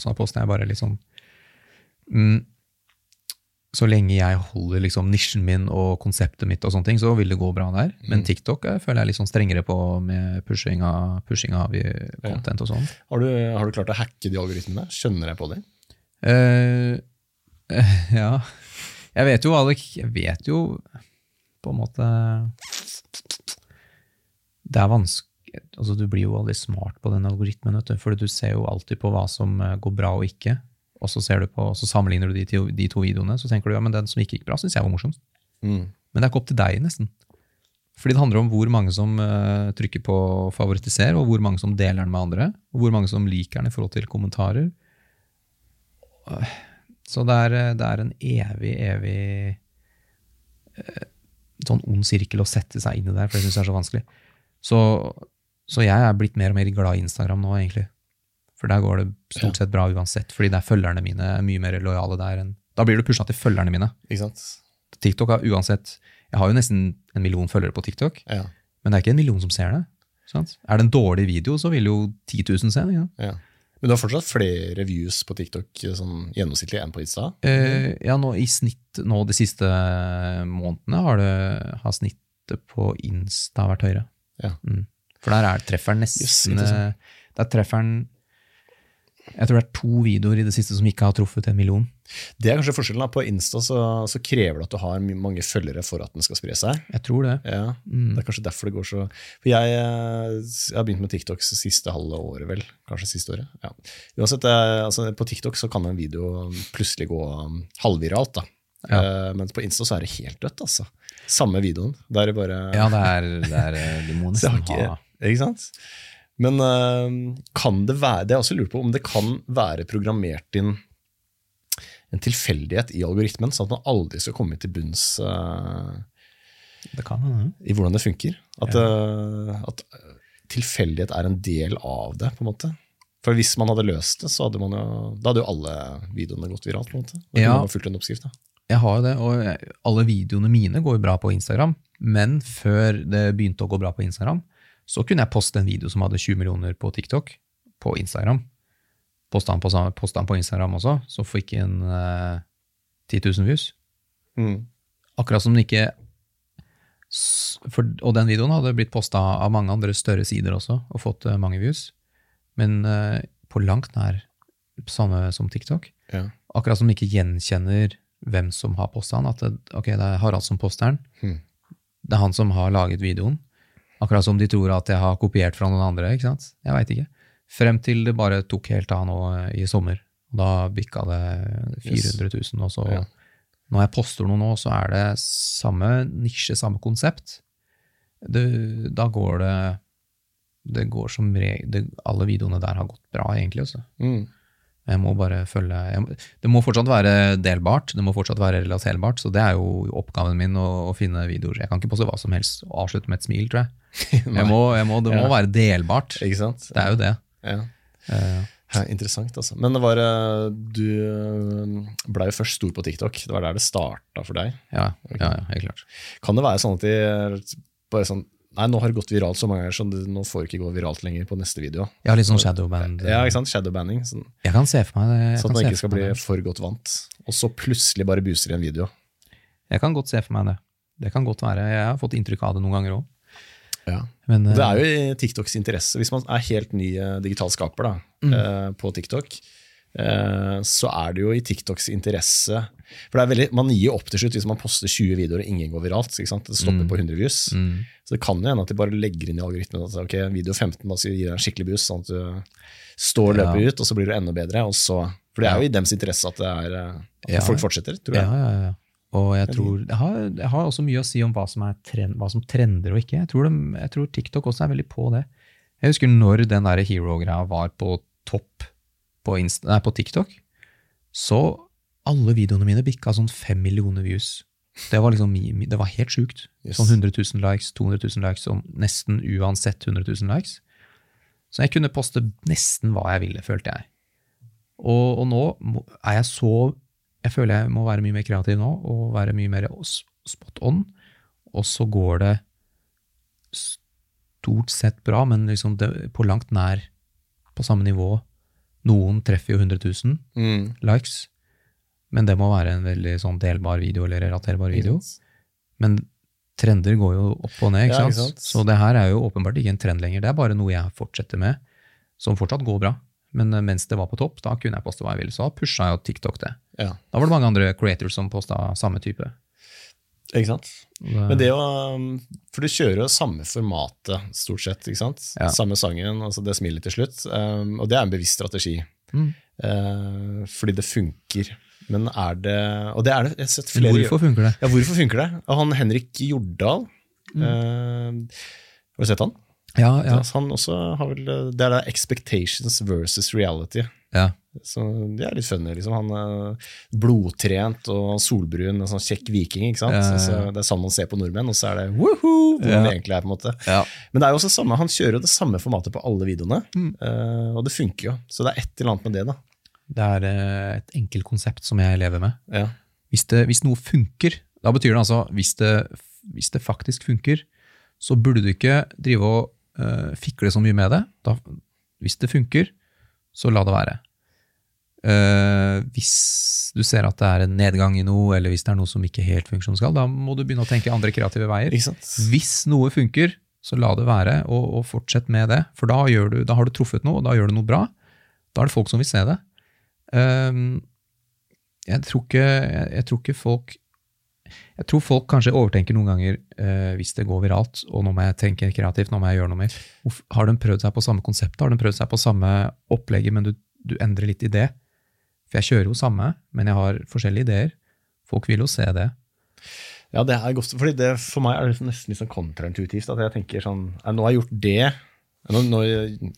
Så da poster jeg bare liksom mm, Så lenge jeg holder liksom nisjen min og konseptet mitt, og sånne ting, så vil det gå bra der. Men TikTok jeg føler jeg er litt sånn strengere på med pushing av, pushing av content content og sånn. Har, du, har du klart å hacke de algoritmene? Skjønner jeg på det? Uh, *laughs* ja. Jeg vet jo, Alek, jeg vet jo på en måte Det er vanskelig altså Du blir jo aldri smart på den algoritmen, vet du, for du ser jo alltid på hva som eh, går bra og ikke. og så, ser du på, og så sammenligner du de, to- de to videoene, så tenker du ja, men den som ikke gikk bra, syns jeg var morsomst. Mm. Men det er ikke opp til deg, nesten. Fordi det handler om hvor mange som uh, trykker på favoritiser og hvor mange som deler den med andre, og hvor mange som liker den i forhold til kommentarer. Så det er, eh, det er en evig, evig eh, sånn ond sirkel å sette seg inn i der, for det syns jeg er så vanskelig. Så, så jeg er blitt mer og mer glad i Instagram nå, egentlig. For der går det stort sett bra uansett, fordi der følgerne mine er mye mer lojale der enn Da blir du pusha til følgerne mine. Ikke sant? TikTok har uansett Jeg har jo nesten en million følgere på TikTok, Ja. men det er ikke en million som ser det. Sant? Er det en dårlig video, så vil jo 10 000 se den. Ja. ja. Men du har fortsatt flere views på TikTok sånn gjennomsnittlig enn på Insta? Uh, ja, nå i snitt nå de siste månedene har, det, har snittet på Insta vært høyere. Ja. Mm. For der er trefferen Jøss, nesten yes, Der treffer trefferen Jeg tror det er to videoer i det siste som ikke har truffet en million. Det er kanskje forskjellen. da. På Insta så, så krever det at du har mange følgere for at den skal spre seg. Jeg tror det. Ja, Mm. Det er kanskje derfor det går så For jeg, jeg har begynt med TikTok siste halve året, vel. Kanskje siste året. Ja. Uansett, eh, altså, på TikTok så kan en video plutselig gå um, halvviralt. da. Eh, mens på Insta så er det helt dødt, altså. Samme videoen. Da er bare Ja, det er, det er eh, Du må *laughs* nesten ikke, ha ikke sant? Men eh, kan det være Det har jeg også lurt på om det kan være programmert inn en tilfeldighet i algoritmen, sånn at man aldri skal komme til bunns uh, Det kan ja. i hvordan det funker. At, eh, at tilfeldighet er en del av det, på en måte. For hvis man hadde løst det, så hadde man jo, da hadde jo alle videoene gått viralt. på en måte. Da Ja. fulgt en oppskrift. da. Jeg har jo det, og alle videoene mine går jo bra på Instagram. Men før det begynte å gå bra på Instagram, så kunne jeg poste en video som hadde 20 millioner på TikTok, på Instagram. Posta den på, den på Instagram også, så fikk den eh, 10 000 views. Mm. Akkurat som den ikke for, Og den videoen hadde blitt posta av mange andre større sider også, og fått eh, mange views. Men eh, på langt nær samme som TikTok. Ja. Akkurat som de ikke gjenkjenner hvem som har posta den. At det, ok, det er Harald som poster den. Mm. Det er han som har laget videoen. Akkurat som de tror at jeg har kopiert fra noen andre. ikke sant? Jeg veit ikke. Frem til det bare tok helt av nå eh, i sommer. Da bikka det 400 000. Og så, Ja. når jeg poster noe nå, så er det samme nisje, samme konsept. Det, da går det Det går som regel Alle videoene der har gått bra, egentlig. Også. Mm. Jeg må bare følge må- Det må fortsatt være delbart, det må fortsatt være relaterbart. Så det er jo oppgaven min å, å finne videoer. Jeg kan ikke poste hva som helst og avslutte med et smil, tror jeg. *laughs* jeg, må, jeg må, det må Ja. være delbart. Ikke sant? Det er jo det. Ja. Uh, Ja, interessant, altså. Men det var, eh, du blei jo først stor på TikTok. Det var der det starta for deg. ja, ja, ja, helt klart. Kan det være sånn at de bare sånn Nei, nå har det gått viralt så mange ganger, så nå får det ikke gå viralt lenger på neste video. Har litt sånn shadowband. Ja, ikke sant? Shadowbanning. Sånn, Jeg kan se for meg det. Sånn at man ikke skal bli for godt vant. Og så plutselig bare booster i en video. Jeg kan godt se for meg det. Det kan godt være. Jeg har fått inntrykk av det noen ganger òg. Ja. Men Det eh, er jo i TikToks interesse. Hvis man er helt ny eh, digital skaper da, Mm. eh, på TikTok, så er det jo i TikToks interesse For det er veldig, Man gir jo opp til slutt hvis man poster 20 videoer og ingen går viralt. Det stopper Mm. på 100 views. mm, Så det kan jo hende at de bare legger inn i algoritmen at ok, video 15 da skal gi deg en skikkelig boost, sånn at du står og løper Ja. ut, og så blir det enda bedre. Og så, for det er jo i dems interesse at, det er, at Ja. folk fortsetter, tror ja, ja, ja. Og jeg tror det har, det har også mye å si om hva som, er trend, hva som trender og ikke. Jeg tror, de, jeg tror TikTok også er veldig på det. Jeg husker når den der hero-greia var på topp på, Insta, nei, på TikTok, så alle videoene mine bikka sånn fem millioner views. Det var liksom, det var helt sjukt. Yes. Sånn 100 000 likes, 200 000 likes, og nesten uansett 100 000 likes. Så jeg kunne poste nesten hva jeg ville, følte jeg. Og, og nå er jeg så Jeg føler jeg må være mye mer kreativ nå, og være mye mer spot on. Og så går det stort sett bra, men liksom på langt nær på samme nivå. Noen treffer jo 100 000 Mm. likes, men det må være en veldig sånn delbar video eller relaterbar video. Men trender går jo opp og ned, ikke Ja, sant? sant? Så det her er jo åpenbart ikke en trend lenger. Det er bare noe jeg fortsetter med, som fortsatt går bra. Men eh, mens det var på topp, da kunne jeg poste hva jeg ville. Så da pusha jo TikTok det. Ja, Da var det mange andre creators som posta samme type. ikke sant? Men det å, um, for du kjører jo samme formatet, stort sett. ikke sant? Ja. Samme sangen, altså det smilet til slutt. Um, og det er en bevisst strategi. Mm. Uh, fordi det funker. Men er det Og det er det. Jeg har sett Men flere hvorfor funker det? Ja, hvorfor funker det? Og han Henrik Jordal Mm. uh, Har du sett han? Ja, ja. Han også har vel Det er da expectations versus reality. ja. Så det er litt funny. liksom. Han er blodtrent og solbrun, en sånn kjekk viking. ikke sant? Ja, ja, ja. Så, så det er sånn man ser på nordmenn, og så er det woohoo! Hvor det egentlig er på en måte. ja. Men det er jo også samme, han kjører jo det samme formatet på alle videoene, Mm. eh, og det funker jo. Så det er et eller annet med det, da. Det er eh, et enkelt konsept som jeg lever med. Ja. Hvis, det, hvis noe funker, da betyr det altså hvis det, hvis det faktisk funker, så burde du ikke drive og uh, fikle så mye med det. Da, hvis det funker, så la det være. Eh, hvis du ser at det er en nedgang i noe, eller hvis det er noe som ikke helt funker som skal, da må du begynne å tenke andre kreative veier. Hvis noe funker, så la det være, og, og fortsett med det. For da, du, da har du truffet noe, og da gjør du noe bra. Da er det folk som vil se det. Ehm, jeg, tror ikke, jeg, jeg tror ikke folk Jeg tror folk kanskje overtenker noen ganger eh, hvis det går viralt, og nå må jeg tenke kreativt, nå må jeg gjøre noe mer. Har de prøvd seg på samme konseptet? Har de prøvd seg på samme opplegget, men du, du endrer litt idé? For jeg kjører jo samme, men jeg har forskjellige ideer. Folk vil jo se det. Ja, det er godt, fordi det, For meg er det nesten litt sånn kontraintuitivt. at jeg tenker sånn, «Nei, Nå har jeg gjort det. Nå, nå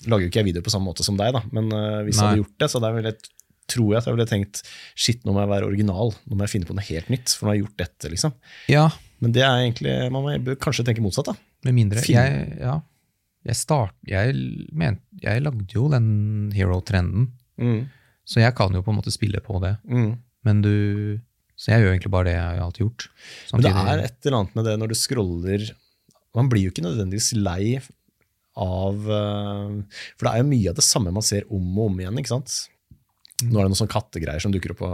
lager jo ikke jeg video på samme måte som deg, da, men eh, hvis jeg hadde gjort det, så hadde jeg vel, tror jeg at jeg ville tenkt shit, nå må jeg være original. Nå må jeg finne på noe helt nytt, for nå har jeg gjort dette. liksom. Ja, Men det er egentlig, man må, kanskje tenke motsatt. da. Med mindre Film. Jeg, ja, jeg, start, jeg, men, jeg lagde jo den hero-trenden, så jeg kan jo på en måte spille på det. Mm. Men du Så jeg gjør egentlig bare det jeg har alltid gjort. Men det er et eller annet med det når du scroller Man blir jo ikke nødvendigvis lei av eh, For det er jo mye av det samme man ser om og om igjen. ikke sant? Nå er det noen sånne kattegreier som dukker opp på,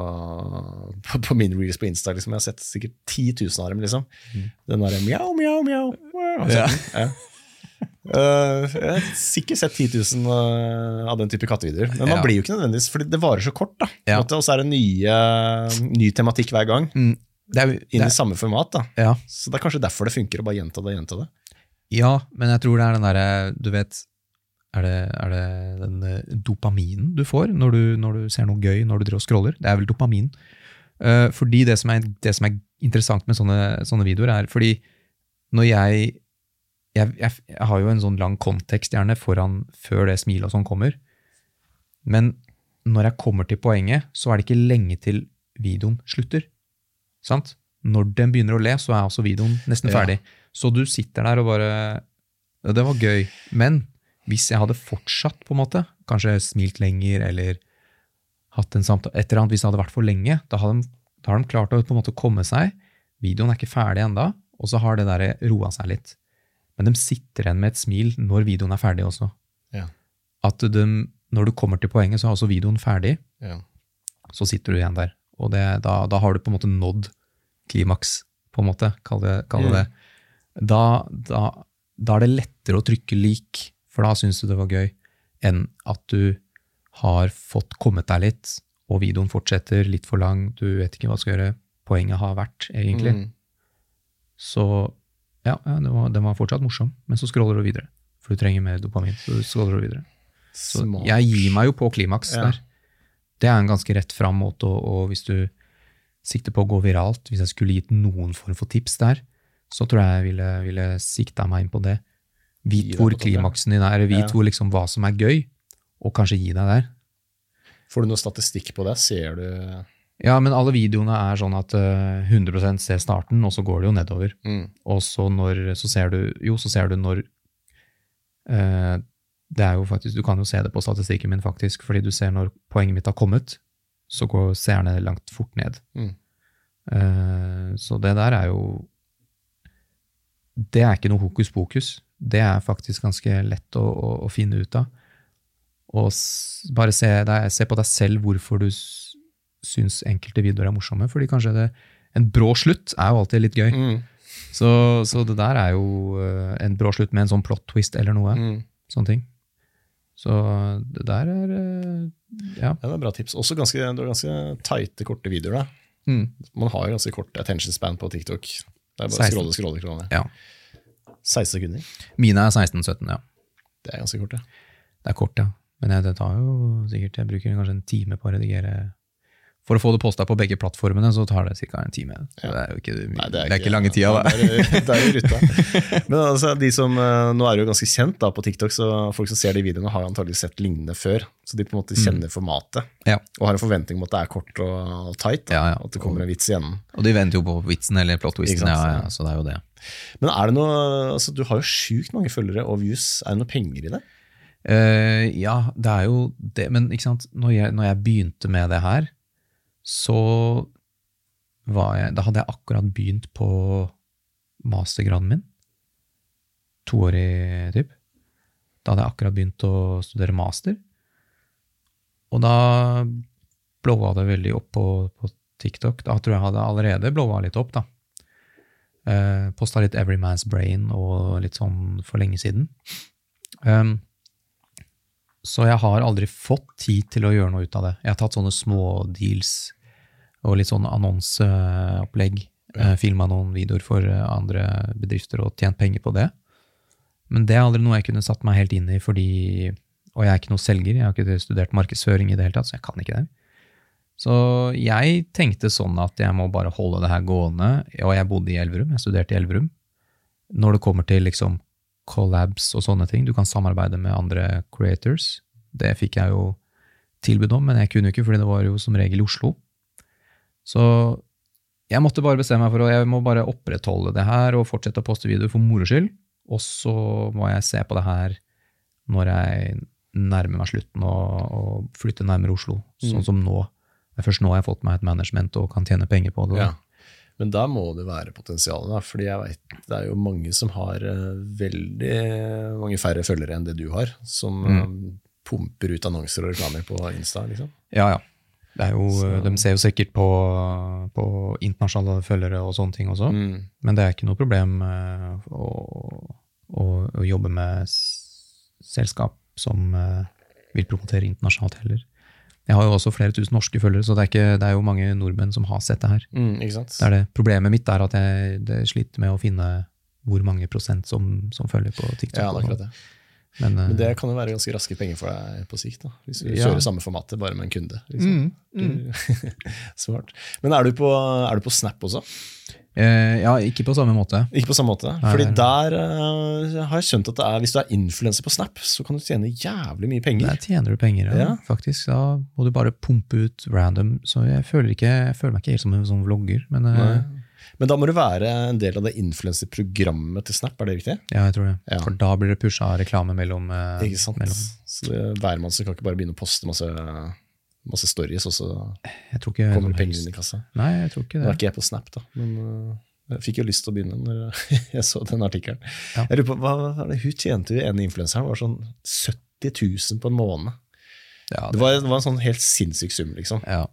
på, på min reels på Insta. Liksom. Jeg har sett sikkert 10 000 av dem. liksom. Den derre mjau, mjau, mjau. mjau Ja. Eh, jeg har sikkert sett 10 000 eh, av den type kattevideoer. Men man Ja. blir jo ikke nødvendigvis, fordi det varer så kort. da. Ja. Og så er det nye, ny tematikk hver gang. Mm, det er, Inn i samme format. da. ja, Så det er kanskje derfor det funker å bare gjenta det og gjenta det. ja, men jeg tror det er den derre Du vet er det, er det den eh, dopaminen du får når du, når du ser noe gøy når du driver og scroller? Det er vel dopamin. Uh, fordi det som, er, det som er interessant med sånne, sånne videoer, er fordi når jeg jeg, jeg jeg har jo en sånn lang kontekst gjerne foran før det smilet og sånn kommer. Men når jeg kommer til poenget, så er det ikke lenge til videoen slutter. Sant? Når den begynner å le, så er også videoen nesten Ja. ferdig. Så du sitter der og bare ja, Det var gøy. Men hvis jeg hadde fortsatt, på en måte, kanskje smilt lenger eller hatt en samtale, et eller annet, hvis det hadde vært for lenge, da har de, da har de klart å på en måte komme seg. Videoen er ikke ferdig enda, og så har det der roa seg litt. Men de sitter igjen med et smil når videoen er ferdig også. Ja. At de, når du kommer til poenget, så er også videoen ferdig, Ja. så sitter du igjen der. Og det, da, da har du på en måte nådd klimaks, på en måte, kall det, kall det Mm. Da, da, da er det lettere å trykke lik, for da syns du det var gøy, enn at du har fått kommet deg litt, og videoen fortsetter litt for lang, du vet ikke hva du skal gjøre. Poenget har vært, egentlig. Mm. Så ja, ja den, var, den var fortsatt morsom, men så scroller du videre. For du trenger mer dopamin, så du scroller du videre. Så Smart. jeg gir meg jo på klimaks Ja. der. Det er en ganske rett fram måte, og, og hvis du sikter på å gå viralt, hvis jeg skulle gitt noen form for tips der, så tror jeg jeg ville, ville sikta meg inn på det. Vit hvor klimaksen din er, vit Ja. hvor liksom hva som er gøy, og kanskje gi deg der. Får du noe statistikk på det? Ser du Ja, men alle videoene er sånn at eh, 100% ser starten, og så går det jo nedover. mm. Og så når så ser du Jo, så ser du når eh, Det er jo faktisk Du kan jo se det på statistikken min, faktisk, fordi du ser når poenget mitt har kommet, så går seerne langt fort ned. Mm. Eh, så det der er jo Det er ikke noe hokus pokus. Det er faktisk ganske lett å, å, å finne ut av. Og bare se, deg, se på deg selv hvorfor du syns enkelte videoer er morsomme. Fordi kanskje det, en brå slutt er jo alltid litt gøy. Mm. Så, så det der er jo eh, en brå slutt med en sånn plot twist eller noe. Mm. Sånne ting. Så det der er eh, Ja. Det er bra tips. Også ganske, det har ganske tighte, korte videoer. da. Mm. Man har jo ganske kort attention span på TikTok. Det er bare 16. scrolle, scrolle, scrolle. ja. 16 sekunder. Mine er 16-17, ja. Det er ganske kort, ja. Det er kort, ja. Men jeg, det tar jo sikkert Jeg bruker kanskje en time på å redigere For å få det posta på begge plattformene, så tar det ca. en time. Så Ja. det er jo ikke, Nei, det er ikke, lange tida, da. Det er, det er jo ruta. *laughs* Men altså, de som, eh, nå er det jo ganske kjent da, på TikTok, så folk som ser de videoene, har jo antagelig sett lignende før. Så de på en måte kjenner formatet, Ja. og har en forventning om at det er kort og tight. Ja, ja. At det kommer en vits igjen. Og de venter jo på vitsen eller plot-twisten, ja, så det er jo det. Men er det noe, altså du har jo sjukt mange følgere og views. Er det noe penger i det? Uh, ja, det er jo det, men når jeg, når jeg begynte med det her, så var jeg Da hadde jeg akkurat begynt på mastergraden min. Toårig, typ. Da hadde jeg akkurat begynt å studere master. Og da blowa det veldig opp på, på TikTok. Da tror jeg hadde allerede blowa litt opp, da. Eh, Posta litt Every Man's Brain og litt sånn for lenge siden. Um, så jeg har aldri fått tid til å gjøre noe ut av det. Jeg har tatt sånne små deals og litt sånn annonseopplegg. Ja. Filma noen videoer for eh, andre bedrifter og tjent penger på det. Men det er aldri noe jeg kunne satt meg helt inn i, fordi Og jeg er ikke noe selger, jeg har ikke studert markedsføring i det hele tatt, så jeg kan ikke det. Så jeg tenkte sånn at jeg må bare holde det her gående. Og jeg bodde i Elverum, jeg studerte i Elverum. Når det kommer til liksom collabs og sånne ting, du kan samarbeide med andre creators. Det fikk jeg jo tilbud om, men jeg kunne jo ikke, fordi det var jo som regel i Oslo. Så jeg måtte bare bestemme meg for å jeg må bare opprettholde det her og fortsette å poste videoer for moro skyld. Og så må jeg se på det her når jeg nærmer meg slutten og, og flytter nærmere Oslo, sånn Mm. som nå. Det er først nå jeg har fått meg et management og kan tjene penger på det. Ja. Men da må det være potensial, da, fordi jeg vet, det er jo mange som har eh, veldig mange færre følgere enn det du har, som Mm. eh, pumper ut annonser og reklamer på Insta. liksom. Ja, ja. Jo, Så- De ser jo sikkert på, på internasjonale følgere og sånne ting også, Mm. men det er ikke noe problem eh, å, å, å jobbe med selskap som eh, vil promotere internasjonalt heller. Jeg har jo også flere tusen norske følgere, så det er, ikke, det er jo mange nordmenn som har sett det her. Mm? Det det. Problemet mitt er at jeg det sliter med å finne hvor mange prosent som, som følger på TikTok. Ja, det er akkurat det. Men, eh, Men det kan jo være ganske raske penger for deg på sikt, da, hvis du Ja. kjører samme formatet, bare med en kunde. Liksom. Mm, mm. *laughs* Svart. Men er du, på, er du på Snap også? eh, ja, ikke på samme måte. Ikke på samme måte. Nei, Fordi nei, der uh, har jeg skjønt at det er, hvis du er influenser på Snap, så kan du tjene jævlig mye penger. Der tjener du penger, ja. Ja. faktisk. Da må du bare pumpe ut random. Så jeg føler, ikke, jeg føler meg ikke helt som en sånn vlogger, men Uh. Men da må du være en del av det influenserprogrammet til Snap, er det riktig? ja, jeg tror det. Ja. For da blir det pusha reklame mellom, eh, Ikke sant? mellom Så det, hvermannsen kan ikke bare begynne å poste masse, masse stories, og så kommer det penger inn i kassa. Nei, jeg tror ikke det. Nå er ikke jeg på Snap, da, men øh, jeg fikk jo lyst til å begynne når *laughs* jeg så den artikkelen. Ja. Jeg lurer på, hva var det Hun tjente jo ene influenseren var sånn 70 000 på en måned. Ja, Det var, det var en sånn helt sinnssyk sum, liksom. ja.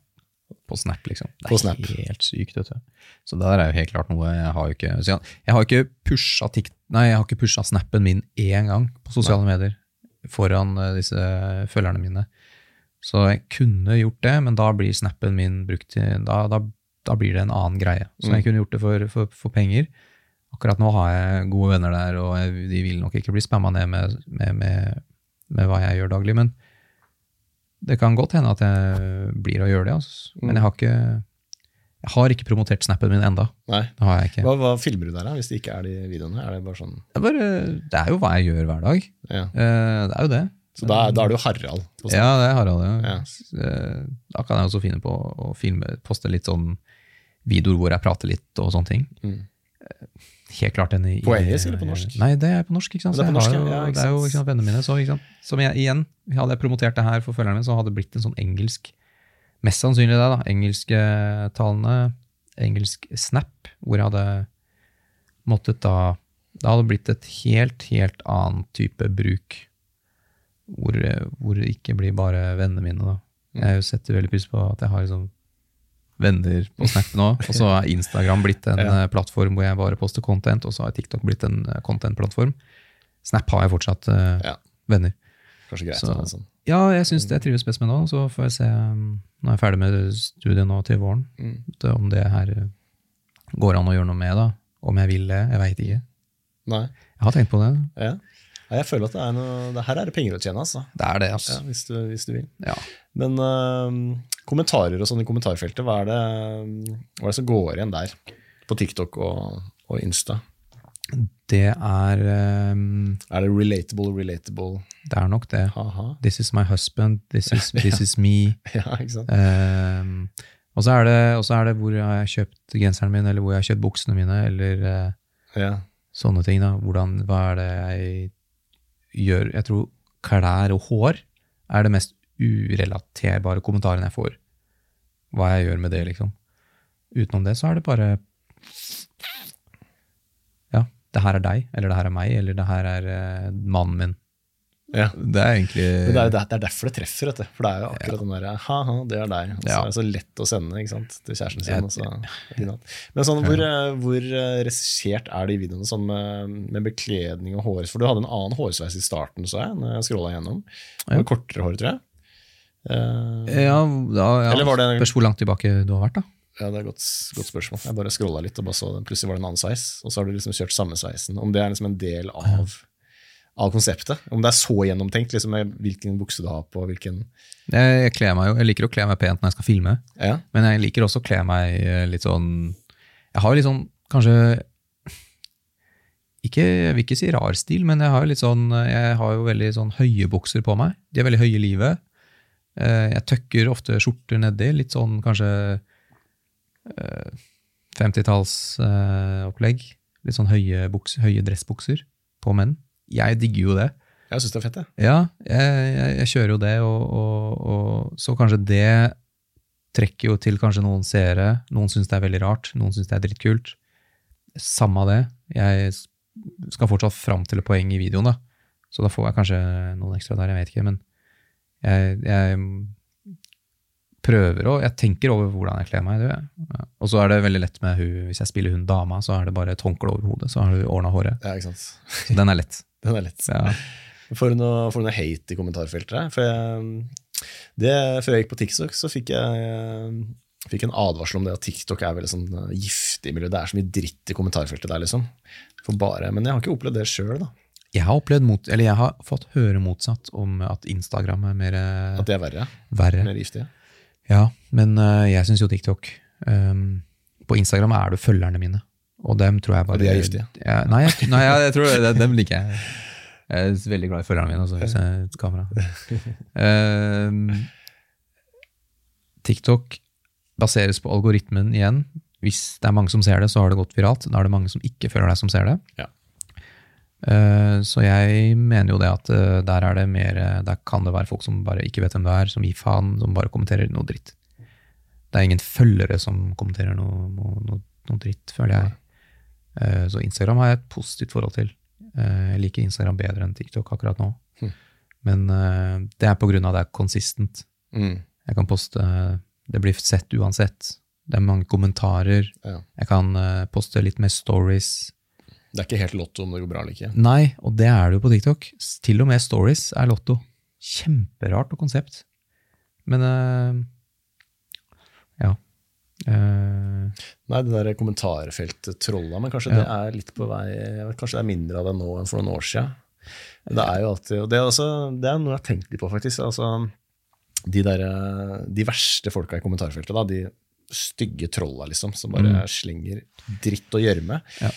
På Snap, liksom. Det er På Snap. helt sykt, vet du. Så det der er jo helt klart noe jeg har jo ikke jeg, har ikke pusha Nei, jeg har ikke pusha snappen min én gang på sosiale medier foran eh, disse følgerne mine. Så jeg kunne gjort det, men da blir snappen min brukt til Da, da, da blir det en annen greie. Så Mm. jeg kunne gjort det for, for, for penger. Akkurat nå har jeg gode venner der, og de vil nok ikke bli spamma ned med, med, med, med hva jeg gjør daglig. Men det kan godt hende at jeg blir å gjøre det. Altså. Mm. Men jeg har ikke jeg har ikke promotert snappen min enda. Nei. Det har jeg ikke. Hva, hva filmer du der, da, hvis det ikke er de videoene? Er det bare sånn Det er, bare, det er jo hva jeg gjør hver dag. Ja. Eh, Det er jo det. Så da, da er du Harald. på Ja, det er Harald. Ja. Ja. Eh, Da kan jeg også finne på å filme, poste litt sånn videoer hvor jeg prater litt og sånne ting. Mm. Helt klart en i, På engelsk eller på norsk? Nei, det er på norsk. ikke sant? Det er på norsk, jo- ja, ikke det er jo ikke sant, vennene mine. Så, ikke sant? Som jeg, igjen, hadde jeg promotert det her for følgerne, så hadde det blitt en sånn engelsk Mest sannsynlig det, da. Engelsktalende, engelsk snap, hvor jeg hadde måttet da Det hadde blitt et helt, helt annen type bruk. Hvor, hvor det ikke blir bare vennene mine, da. Jeg setter veldig pris på at jeg har liksom venner på Snap nå. Og så har Instagram blitt en Ja. eh, plattform hvor jeg bare poster content, og så har TikTok blitt en eh, content-plattform. Snap har jeg fortsatt uh, Ja. venner. Kanskje greit. Så- sånn. Ja, jeg syns det jeg trives best med nå. Så får jeg se um, når jeg er ferdig med studiet nå til våren, Mm. det- om det her går an å gjøre noe med. da. Om jeg vil det, jeg veit ikke. Nei. Jeg har tenkt på det. Ja. Nei, Jeg føler at det er noe, det her er det penger å tjene, altså. Det er det, Ja, altså. hvis, du, hvis du vil. Ja. Men uh, kommentarer og sånn i kommentarfeltet, hva er, det, hva er det som går igjen der? På TikTok og, og Insta? Det er um, Er det relatable, relatable? Det er nok det. Ha-ha. This is my husband, this is, *laughs* this is me. Ja, ikke sant? Um, og så er, det, er det hvor jeg har kjøpt genseren min, eller hvor jeg har kjøpt buksene mine, eller uh, Ja. sånne ting. da. Hvordan, hva er det jeg gjør? Jeg tror klær og hår er det mest urelaterbare kommentaren jeg får. Hva jeg gjør med det, liksom. Utenom det så er det bare Ja, det her er deg, eller det her er meg, eller det her er uh, mannen min. Ja. Det er egentlig det er, det er derfor det treffer, vet du. For det er jo akkurat den derre ha-ha, det er deg. Og så Ja. er det så lett å sende ikke sant? til kjæresten sin. Jeg-. Men sånn, hvor, eh, hvor eh, regissert er de videoene sånn med, med bekledning og hår? For du hadde en annen hårsveis i starten, så jeg, når jeg scrolla gjennom. Ja. kortere hår, tror jeg. Uh, Ja, da, ja. Eller var det- Spørs hvor langt tilbake du har vært, da. Ja, det er et godt, godt spørsmål. Jeg bare scrolla litt, og bare så, plutselig var det en annen sveis. Og så har du liksom kjørt samme sveisen. Om det er liksom en del av, av konseptet. Om det er så gjennomtenkt, liksom hvilken bukse du har på, hvilken Jeg, jeg, jo, jeg liker å kle meg pent når jeg skal filme, Ja, men jeg liker også å kle meg eh, litt sånn Jeg har jo litt sånn kanskje ikke, Jeg vil ikke si rar stil, men jeg har jo litt sånn Jeg har jo veldig sånn høye bukser på meg. De er veldig høye i livet. Eh, Jeg tøkker ofte skjorter nedi, litt sånn kanskje 50-tallsopplegg. Litt sånn høye, buks, høye dressbukser på menn. Jeg digger jo det. jeg syns det er fett, jeg. Ja, jeg, jeg, jeg kjører jo det, og, og, og så kanskje det trekker jo til kanskje noen seere. Noen syns det er veldig rart, noen syns det er drittkult. Samme av det. Jeg skal fortsatt fram til et poeng i videoen, da. Så da får jeg kanskje noen ekstra der, jeg vet ikke. Men jeg, jeg prøver å Jeg tenker over hvordan jeg kler meg. Ja. Og så er det veldig lett med hun, hvis jeg spiller hun dama, så er det bare et håndkle over hodet, så har du ordna håret. Ja, ikke sant. Så den er lett. Den er lett. Ja. Får du noe, noe hate i kommentarfeltet? For jeg, det, før jeg gikk på TikTok, så fikk jeg fikk en advarsel om det at TikTok er veldig sånn eh, giftig miljø. Det er så mye dritt i kommentarfeltet der, liksom. For bare, men jeg har ikke opplevd det sjøl, da. Jeg har mot, eller jeg har fått høre motsatt om at Instagram er mer eh, At det er verre. verre. Mer giftig? Ja, men eh, jeg syns jo TikTok um, På Instagram er det følgerne mine, og dem tror jeg bare Og de er giftige? Ja, nei, jeg, nei, jeg, tror det, dem liker jeg. Jeg er veldig glad i følgerne mine, altså, hvis jeg et kamera. Uh, TikTok baseres på algoritmen igjen. Hvis det er mange som ser det, så har det gått viralt. Da er det mange som ikke føler deg, som ser det. Ja. Eh, Så jeg mener jo det at eh, der er det mer eh, Der kan det være folk som bare ikke vet hvem du er, som gir faen, som bare kommenterer noe dritt. Det er ingen følgere som kommenterer noe, noe, noe dritt, føler jeg. Eh, Så Instagram har jeg et positivt forhold til. Eh, Jeg liker Instagram bedre enn TikTok akkurat nå. Mm. Men eh, det er på grunn av at det er konsistent. Mm. Jeg kan poste Det blir sett uansett. Det er mange kommentarer. Ja. Jeg kan poste litt mer stories. Det er ikke helt lotto om det går bra eller ikke. Nei, og det er det jo på TikTok. Til og med stories er lotto. Kjemperart og konsept. Men. Eh, Nei, det der kommentarfeltet trolla, men kanskje Ja. det er litt på vei Kanskje det er mindre av det nå enn for noen år siden. Det er jo alltid, og det er, også, det er noe jeg har tenkt litt på, faktisk. Altså, de, der, eh, de verste folka i kommentarfeltet, da, de stygge trolla, liksom, som bare Mm. slenger dritt og gjørme. Ja.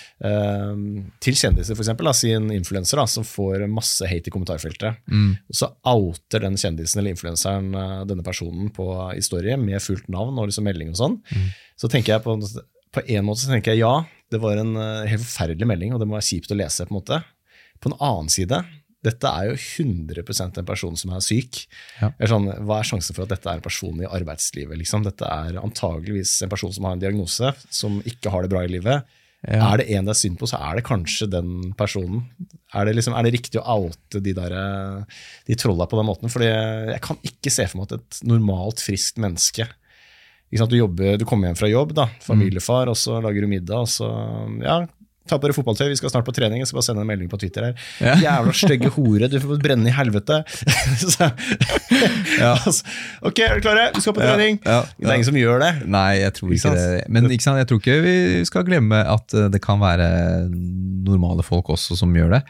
Um, til kjendiser, for eksempel, da, sin influenser som får masse hate i kommentarfeltet. mm, Og så outer den kjendisen eller influenseren eh, denne personen på historie med fullt navn og liksom melding og sånn. Mm. Så tenker jeg på, på en måte så tenker jeg ja, det var en eh, helt forferdelig melding, og det må være kjipt å lese. På en måte. På en annen side, dette er jo 100% en person som er syk. Ja. Er sånn, hva er sjansen for at dette er en person i arbeidslivet? Liksom? Dette er antageligvis en person som har en diagnose, som ikke har det bra i livet. ja. Er det en det er synd på, så er det kanskje den personen. Er det, liksom, er det riktig å oute de, der, de trolla på den måten? Fordi jeg kan ikke se for meg at et normalt, friskt menneske? Du, jobber, du kommer hjem fra jobb, da, familiefar, og så lager du middag, og så ja, ta på deg fotballtøy, vi skal snart på trening. Skal bare sende en melding på Twitter her. Ja. Jævla stygge hore, du får brenne i helvete. *laughs* så, Ja. altså, ok, er du klare? Vi skal på trening. Ja, Det er ingen som gjør det. Nei, jeg tror Ikke ikke, det. Men ikke sant? jeg tror ikke vi skal glemme at eh, det kan være normale folk også som gjør det.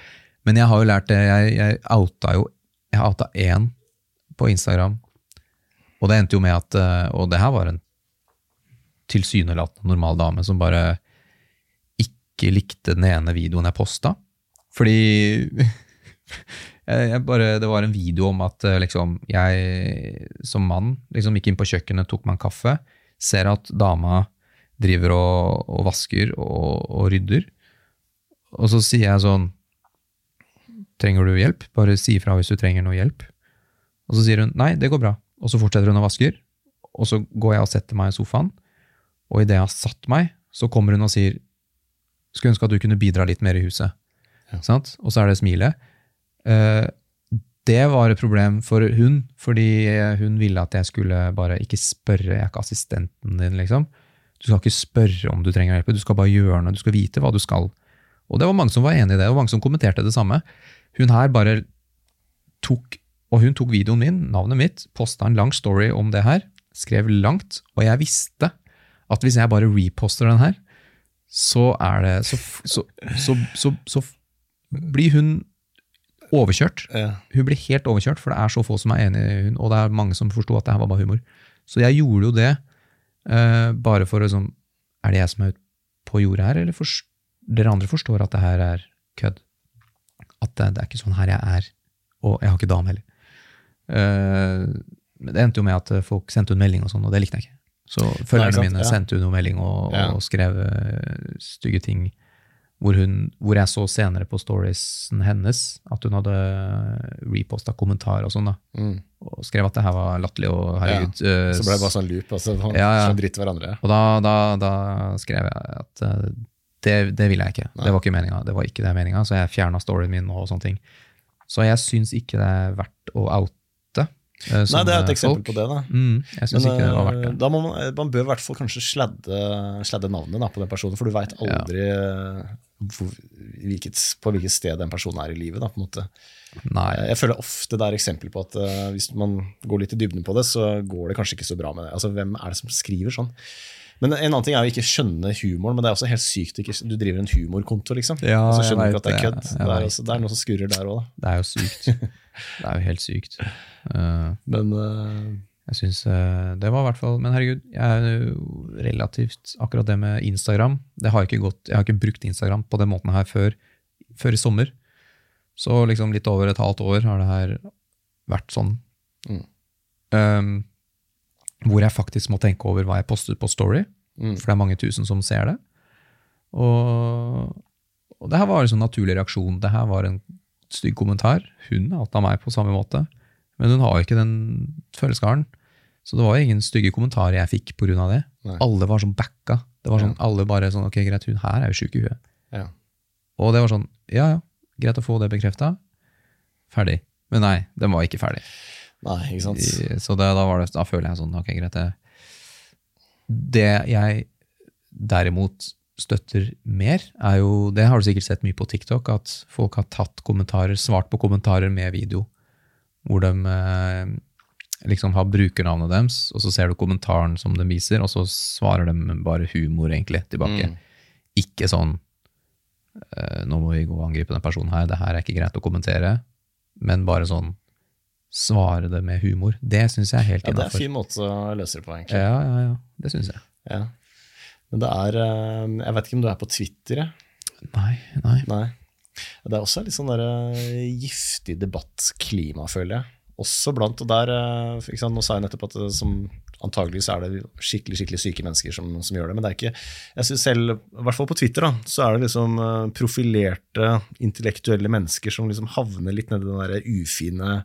Men jeg har jo lært det. Jeg, jeg outa jo Jeg outa én på Instagram, og det endte jo med at eh, Og det her var en tilsynelatende normal dame som bare ikke likte den ene videoen jeg posta. Fordi *laughs* bare, Det var en video om at eh, liksom, jeg som mann liksom gikk inn på kjøkkenet, tok meg en kaffe, ser at dama driver og, og vasker og, og rydder. Og så sier jeg sånn Trenger du hjelp? Bare si ifra hvis du trenger noe hjelp. Og så sier hun nei, det går bra. Og så fortsetter hun å vasker. Og så går jeg og setter meg i sofaen, og idet jeg har satt meg, så kommer hun og sier skulle ønske at du kunne bidra litt mer i huset. Ja. Sant? Og så er det smilet. Eh, det var et problem for hun, fordi hun ville at jeg skulle bare ikke spørre, jeg er ikke assistenten din, liksom. Du skal ikke spørre om du trenger hjelp, du skal bare gjøre noe, du skal vite hva du skal. Og det var mange som var enig i det, og mange som kommenterte det samme. Hun her bare tok Og hun tok videoen min, navnet mitt, posta en lang story om det her, skrev langt, og jeg visste at hvis jeg bare reposter den her, så er det Så, så, så, så, så blir hun overkjørt. Hun blir helt overkjørt, for det er så få som er enig i hun, og det er mange som forsto at det her var bare humor. Så jeg gjorde jo det uh, bare for å liksom Er det jeg som er ute på jordet her, eller forst- dere andre forstår at det her er kødd? At det, det er ikke sånn her jeg er. Og jeg har ikke dame heller. Uh, men det endte jo med at folk sendte hun melding og sånn, og det likte jeg ikke. Så følgerne mine sendte hun noen melding og, Ja. og skrev eh, stygge ting. Hvor, hun, hvor jeg så senere på storiesen hennes at hun hadde reposta kommentarer og sånn, da. Mm. Og skrev at det her var latterlig og herregud. Ja. Så ble det bare sånn loop. Altså, så Ja, ja. dritt hverandre. Og da, da, da skrev jeg at eh, det, det ville jeg ikke. Nei. Det var ikke meninga. Det var ikke det meninga, så jeg fjerna storyen min og sånne ting. Så jeg syns ikke det er verdt å oute. Eh, Nei, det er et eksempel folk. på det. da. Mm, jeg synes Men ikke det var eh, verdt det. da må man, man bør i hvert fall kanskje sladde, sladde navnet da, på den personen, for du veit aldri ja. hvor, hvilket, på hvilket sted den personen er i livet. Da, på en måte. Nei. Jeg føler ofte det er eksempel på at uh, hvis man går litt i dybden på det, så går det kanskje ikke så bra med det. Altså, Hvem er det som skriver sånn? Men En annen ting er å ikke skjønne humoren, men det er også helt sykt ikke, du driver en humorkonto, liksom. Ja, og så skjønner du ikke at det er kødd. Det er, også, det er noe som skurrer der òg, da. Det er jo sykt. Det er jo helt sykt. Uh, Men uh, Jeg synes uh, det var i hvert fall Men herregud, jeg er jo relativt Akkurat det med Instagram det har ikke gått, Jeg har ikke brukt Instagram på den måten her før, før i sommer. Så liksom litt over et halvt år har det her vært sånn. Mm. Um, hvor jeg faktisk må tenke over hva jeg postet på Story, mm, for det er mange tusen som ser det. Og, og det her var en sånn naturlig reaksjon. Det her var en stygg kommentar. Hun outa meg på samme måte, men hun har jo ikke den følelsesgarden. Så det var jo ingen stygge kommentarer jeg fikk pga. det. Nei. Alle var sånn backa. Det var sånn, Ja. Alle bare sånn Ok, greit, hun her er jo sjuk i huet. ja. Og det var sånn Ja, ja, greit å få det bekrefta. Ferdig. Men nei, den var ikke ferdig. Nei, ikke sant. I- Så det, da, var det, da føler jeg sånn Ok, greit. Det, det jeg derimot støtter mer, er jo Det har du sikkert sett mye på TikTok, at folk har tatt kommentarer, svart på kommentarer med video. Hvor de eh, liksom har brukernavnet deres, og så ser du kommentaren som de viser, og så svarer de bare humor egentlig tilbake. Mm. Ikke sånn eh, Nå må vi gå og angripe den personen her, det her er ikke greit å kommentere. Men bare sånn svare det med humor. Det syns jeg er helt Ja, det er en fin måte å løse det på, egentlig. Ja, ja, ja. Det syns jeg. Ja. Men det er eh, Jeg vet ikke om du er på Twitter? jeg? Nei, nei. Nei. Det er også litt sånn der, eh, giftig debattklima, føler jeg. Også blant, og der, eh, ikke sant, Nå sa jeg nettopp at som, antagelig så er det skikkelig skikkelig syke mennesker som, som gjør det. Men det er ikke jeg synes selv, i hvert fall på Twitter, da, så er det liksom profilerte intellektuelle mennesker som liksom havner litt nedi den der ufine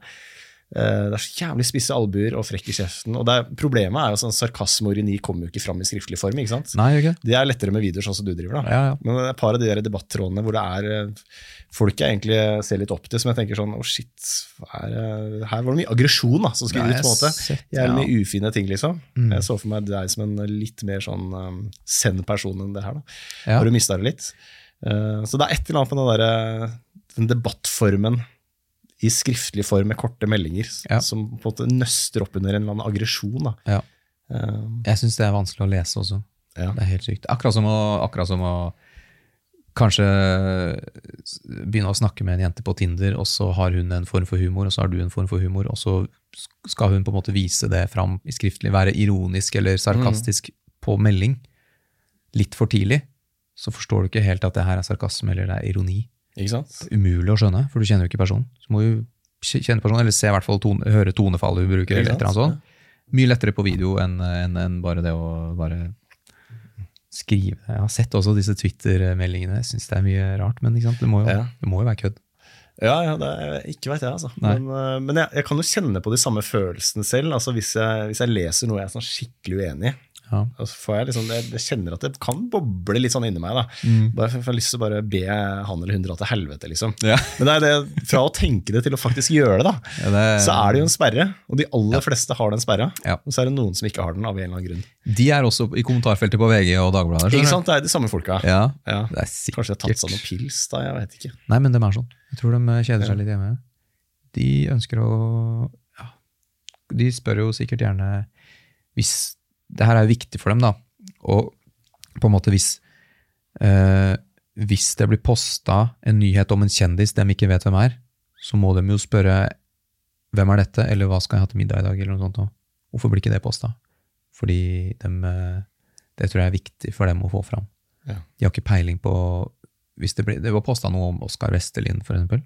Det er så jævlig spisse albuer og frekk i kjeften. og er, Problemet er jo sånn sarkasme og ironi kommer jo ikke fram i skriftlig form. ikke sant? Nei, okay. det? Er lettere med videoer, sånn som du driver. da. Ja, ja. Men det er et par av de der debattrådene hvor det er eh, folk jeg egentlig ser litt opp til, som jeg tenker sånn Å, shit. hva Er, eh, her var det mye aggresjon da, som skulle ut. på en måte. Jævlig ja. mye ufine ting, liksom. Mm. Jeg så for meg deg som en litt mer sånn um, send-person enn det her. da. Ja. Har du mista det litt? Uh, så det er et eller annet med den, der, den debattformen i skriftlig form med korte meldinger Ja. som på en måte nøster opp under en eller annen aggresjon. Ja. Um, Jeg syns det er vanskelig å lese også. ja. Det er helt sykt. Akkurat som å, akkurat som å kanskje begynne å snakke med en jente på Tinder, og så har hun en form for humor, og så har du en form for humor, og så skal hun på en måte vise det fram i skriftlig, være ironisk eller sarkastisk på melding litt for tidlig, så forstår du ikke helt at det her er sarkasme eller det er ironi. Ikke sant? Umulig å skjønne, for du kjenner jo ikke personen. Så må du kjenne personen, eller se i hvert fall tone, høre tonefallet hun bruker. eller et sånt. Mye lettere på video enn en, en bare det å bare skrive. Jeg har sett også disse Twitter-meldingene. Jeg syns det er mye rart, men? Det, må jo, Ja. det må jo være kødd. Ja, ja, det er, ikke veit jeg, altså. Nei. Men, øh, men jeg, jeg kan jo kjenne på de samme følelsene selv. Altså hvis jeg, hvis jeg leser noe jeg er sånn skikkelig uenig i. Ja. Får jeg liksom, jeg, jeg kjenner at det kan boble litt sånn inni meg. da. Bare for Jeg har lyst til å bare be han eller hun dra til helvete, liksom. Ja. Men det er det, fra å tenke det til å faktisk gjøre det, da, Ja, det- så er det jo en sperre. Og de aller fleste har den sperra. Og så er det noen som ikke har den, av en eller annen grunn. De er også i kommentarfeltet på VG og Dagbladet. Ikke sant? Det er de samme folka. Ja, Ja. det. Kanskje de har tatt seg noen pils, da. Jeg vet ikke. Nei, men de er sånn. Jeg tror de kjeder seg litt hjemme. De ønsker å ja, De spør jo sikkert gjerne hvis Det her er jo viktig for dem, da. Og på en måte hvis eh, Hvis det blir posta en nyhet om en kjendis de ikke vet hvem er, så må de jo spørre hvem er dette, eller hva skal jeg ha til middag i dag, eller noe sånt. da. Hvorfor blir ikke det posta? Fordi dem, eh, det tror jeg er viktig for dem å få fram. Ja. De har ikke peiling på hvis Det, blir, det var posta noe om Oskar Westerlin, for eksempel.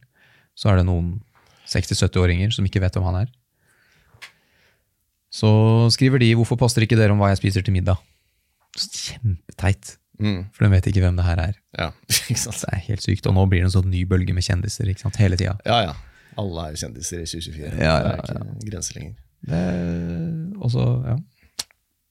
Så er det noen 60-70-åringer som ikke vet hvem han er. Så skriver de 'Hvorfor poster ikke dere om hva jeg spiser til middag?' Kjempeteit, Mm. for de vet ikke hvem det her er. Ja, *laughs* ikke sant. Det er helt sykt. Og nå blir det en sånn ny bølge med kjendiser ikke sant? hele tida. Ja, ja. Alle er kjendiser i 2024. Ja, ja, Det er ikke grenser lenger. Og så, ja.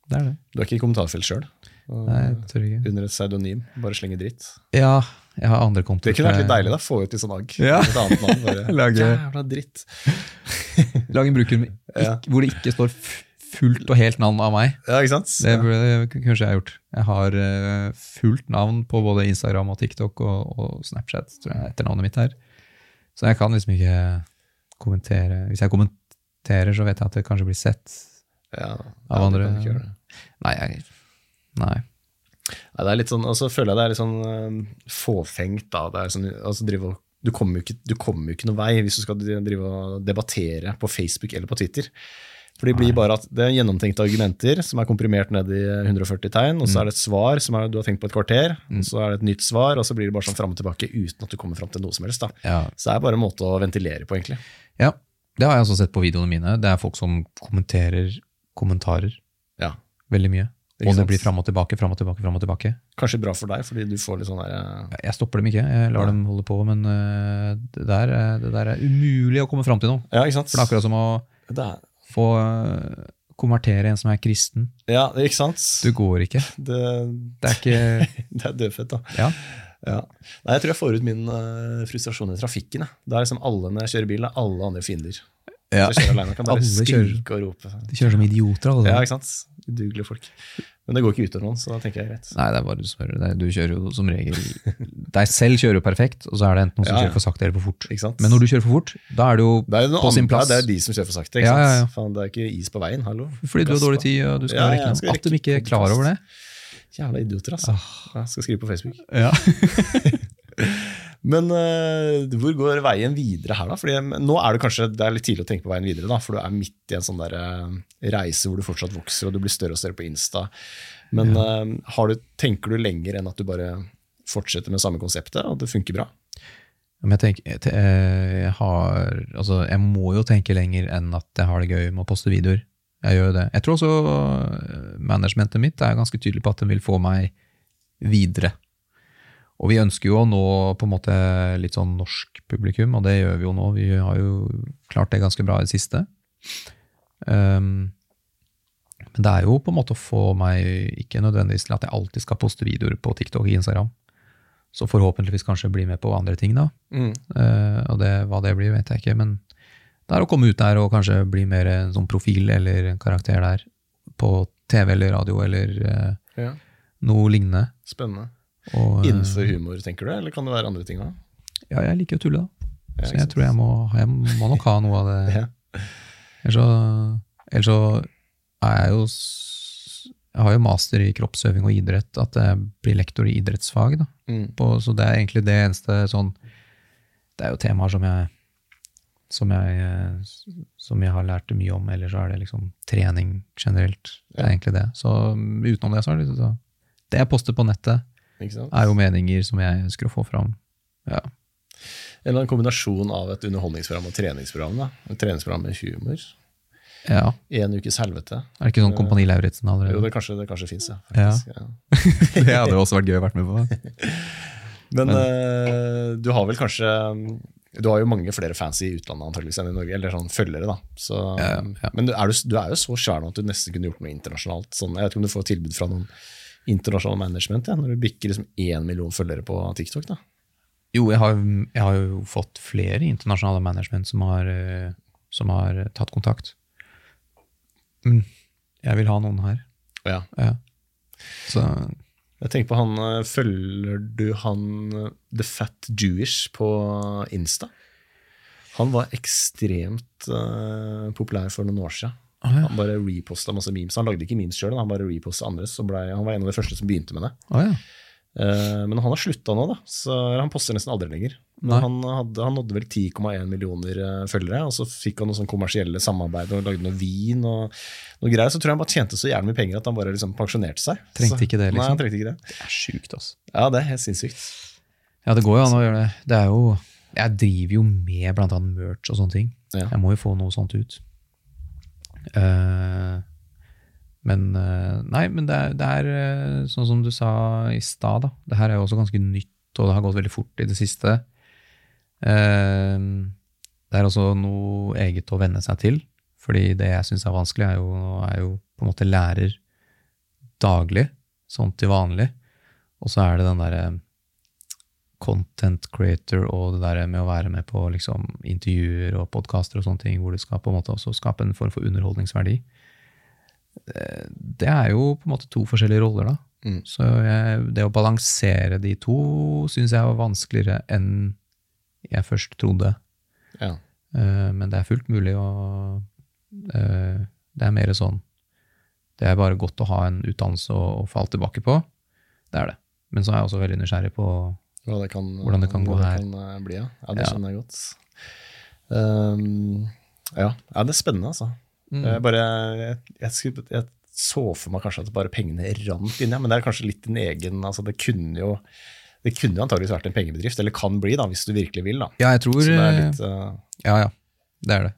Det er det. Du er ikke i kommentarfelt sjøl? Under et pseudonym? Bare slenge dritt? Ja, jeg har andre kontor. Det kunne vært litt deilig, da. Få ut i sånn agg. Ja. Et annet navn. Bare, *laughs* Lage- Jævla dritt. *laughs* Lag en bruker med ikk- hvor det ikke står fullt og helt navn av meg. Ja, ikke sant? Det burde kanskje jeg har gjort. Jeg har eh, fullt navn på både Instagram og TikTok og, og Snapchat, tror jeg etternavnet mitt her. Så jeg kan liksom ikke kommentere. Hvis jeg kommenterer, så vet jeg at det kanskje blir sett Ja, av ja, andre. Nei, jeg, nei. Nei, det er litt sånn, og så føler jeg det er litt sånn uh, fåfengt. da. Det er sånn, altså drive, og- du kommer jo ikke, du kommer jo ikke noen vei hvis du skal drive og debattere på Facebook eller på Twitter. For det blir bare at det er gjennomtenkte argumenter som er komprimert ned i 140 tegn, og så er det et svar som er, du har tenkt på et kvarter, og så er det et nytt svar, og så blir det bare sånn fram og tilbake uten at du kommer fram til noe som helst. Ja. Så det er bare en måte å ventilere på, egentlig. ja, det har jeg også sett på videoene mine. Det er folk som kommenterer kommentarer Ja. veldig mye. Og det blir fram og tilbake, fram og tilbake, Frem og tilbake. Kanskje bra for deg, fordi du får litt sånn der eh, Jeg stopper dem ikke, jeg lar ja. dem holde på, men eh, det der, er- det der er umulig å komme fram til noe. Ja, ikke sant? For det er akkurat som å få eh, konvertere en som er kristen. ja, ikke sant? Du går ikke. Det, Det er ikke *laughs* det er dødfødt, da. Ja. Ja. Nei, jeg tror jeg får ut min uh, frustrasjon i trafikken. Da er liksom alle når jeg kjører bil, det er alle andre fiender. Ja. Så kjører alene, kan bare Alle kjører. skrike og rope. De kjører som idioter, alle. Ja, ikke sant? Udugelige folk. Men det går ikke utover noen, så da tenker jeg greit. Nei, det er bare du som hører det. Du kjører jo som regel Deg selv kjører jo perfekt, og så er det enten noen som Ja, ja. kjører for sakte eller for fort. Ikke sant? Men når du kjører for fort, da er det jo det er jo på sin plass. Det er de som kjører for sakte. Ikke Ja, sant? Faen, det er ikke is på veien. Hallo. fordi du har dårlig tid, og du skal Ja, ja, rekke noe. At de ikke er klar over det. Jævla idioter, altså. Jeg skal skrive på Facebook. Ja. *laughs* Men uh, hvor går veien videre her, da? Fordi eh, nå er det kanskje det er litt tidlig å tenke på veien videre, da, for du er midt i en sånn der, uh, reise hvor du fortsatt vokser og du blir større og større på Insta. Men uh, har du, tenker du lenger enn at du bare fortsetter med samme konseptet, og det funker bra? Jeg, tenker, jeg, har, altså, jeg må jo tenke lenger enn at jeg har det gøy med å poste videoer. Jeg gjør jo det. Jeg tror også managementet mitt er ganske tydelig på at de vil få meg videre. Og vi ønsker jo å nå på en måte litt sånn norsk publikum, og det gjør vi jo nå. Vi har jo klart det ganske bra i det siste. Um, men det er jo på en måte å få meg ikke nødvendigvis til at jeg alltid skal poste videoer på TikTok og Instagram. Så forhåpentligvis kanskje bli med på andre ting, da. Eh, og det, hva det blir, vet jeg ikke. Men det er å komme ut der og kanskje bli mer en sånn profil eller en karakter der. På TV eller radio eller uh, Ja. noe lignende. Spennende. Og, eh, Innenfor humor, tenker du, eller kan det være andre ting òg? Ja, jeg liker å tulle, da. Ja, Så jeg tror jeg må, jeg må nok ha noe av det. *laughs* Ja. Ellers så, ellers så er jeg jo jeg har jo master i kroppsøving og idrett, at jeg blir lektor i idrettsfag. Da. Mm. På, så det er egentlig det eneste sånn Det er jo temaer som jeg som jeg, som jeg har lært mye om, eller så er det liksom trening generelt. Det er egentlig det. Så utenom det, så er det så Det jeg poster på nettet? Er jo meninger som jeg ønsker å få fram. Ja. En eller annen kombinasjon av et underholdningsprogram og treningsprogram. da. Et treningsprogram med humor. ja. En ukes helvete. Er det ikke sånn Kompani Lauritzen Jo, det kanskje, det kanskje fins, ja. Ja. *laughs* det hadde også vært gøy å vært med på. *laughs* Men eh, du har vel kanskje Du har jo mange flere fans i utlandet antageligvis enn i Norge, eller sånn følgere, da. Så, Ja, ja. Men du er, du, du er jo så svær nå at du nesten kunne gjort noe internasjonalt. Sånn, jeg vet ikke om du får tilbud fra noen internasjonal management ja, når du bikker liksom én million følgere på TikTok? da. Jo, jeg har, jeg har jo fått flere internasjonale management som har, eh, som har tatt kontakt. Men jeg vil ha noen her. Ja. Ja. Så Jeg tenker på han, eh, Følger du han eh, The Fat Jewish på Insta? Han var ekstremt uh, populær for noen år siden. Å ja. Han bare reposta masse memes. Han lagde ikke memes sjøl, han bare reposta andres. Så ble, han var en av de første som begynte med det. Oh, ja. uh, men han har slutta nå, da. Så han poster nesten aldri lenger. Men han, hadde, han nådde vel 10,1 millioner eh, følgere, og så fikk han noe sånn kommersielle samarbeid og lagde noe vin og noe greier. Så tror jeg han bare tjente så jævlig mye penger at han bare liksom pensjonerte seg. Trengte ikke det, liksom? Nei, han trengte ikke det. Det er sjukt, altså. Ja, det er helt sinnssykt. Ja, det går jo an å gjøre det. Det er jo Jeg driver jo med annet merch og sånne ting. Ja. Jeg må jo få noe sånt ut. Eh, men eh, Nei, men det er, det er eh, sånn som du sa i stad. Det her er jo også ganske nytt, og det har gått veldig fort i det siste. Det er også noe eget å venne seg til. Fordi det jeg syns er vanskelig, er jo, er jo på en måte lærer daglig, sånn til vanlig. Og så er det den derre content creator og det der med å være med på liksom, intervjuer og podkaster og sånne ting, hvor du skal på en måte også skape en form for underholdningsverdi. Eh, Det er jo på en måte to forskjellige roller, da. Mm. Så jeg, det å balansere de to syns jeg var vanskeligere enn jeg først trodde. Ja. Uh, Men det er fullt mulig å uh, Det er mer sånn Det er bare godt å ha en utdannelse å, å falle tilbake på. Det er det. Men så er jeg også veldig nysgjerrig på Hva det kan, Hvordan det kan gå her. kan, eh, bli, ja. ja, det Ja. skjønner jeg godt. Um, ja. ja, det er spennende, altså. Mm. Jeg, bare, jeg, jeg, jeg så for meg kanskje at bare pengene rant inn, ja, men det er kanskje litt din egen altså Det kunne jo det kunne antakeligvis vært en pengebedrift, eller kan bli, da, hvis du virkelig vil. da. Ja, jeg tror litt, uh, Ja, ja. Det er det.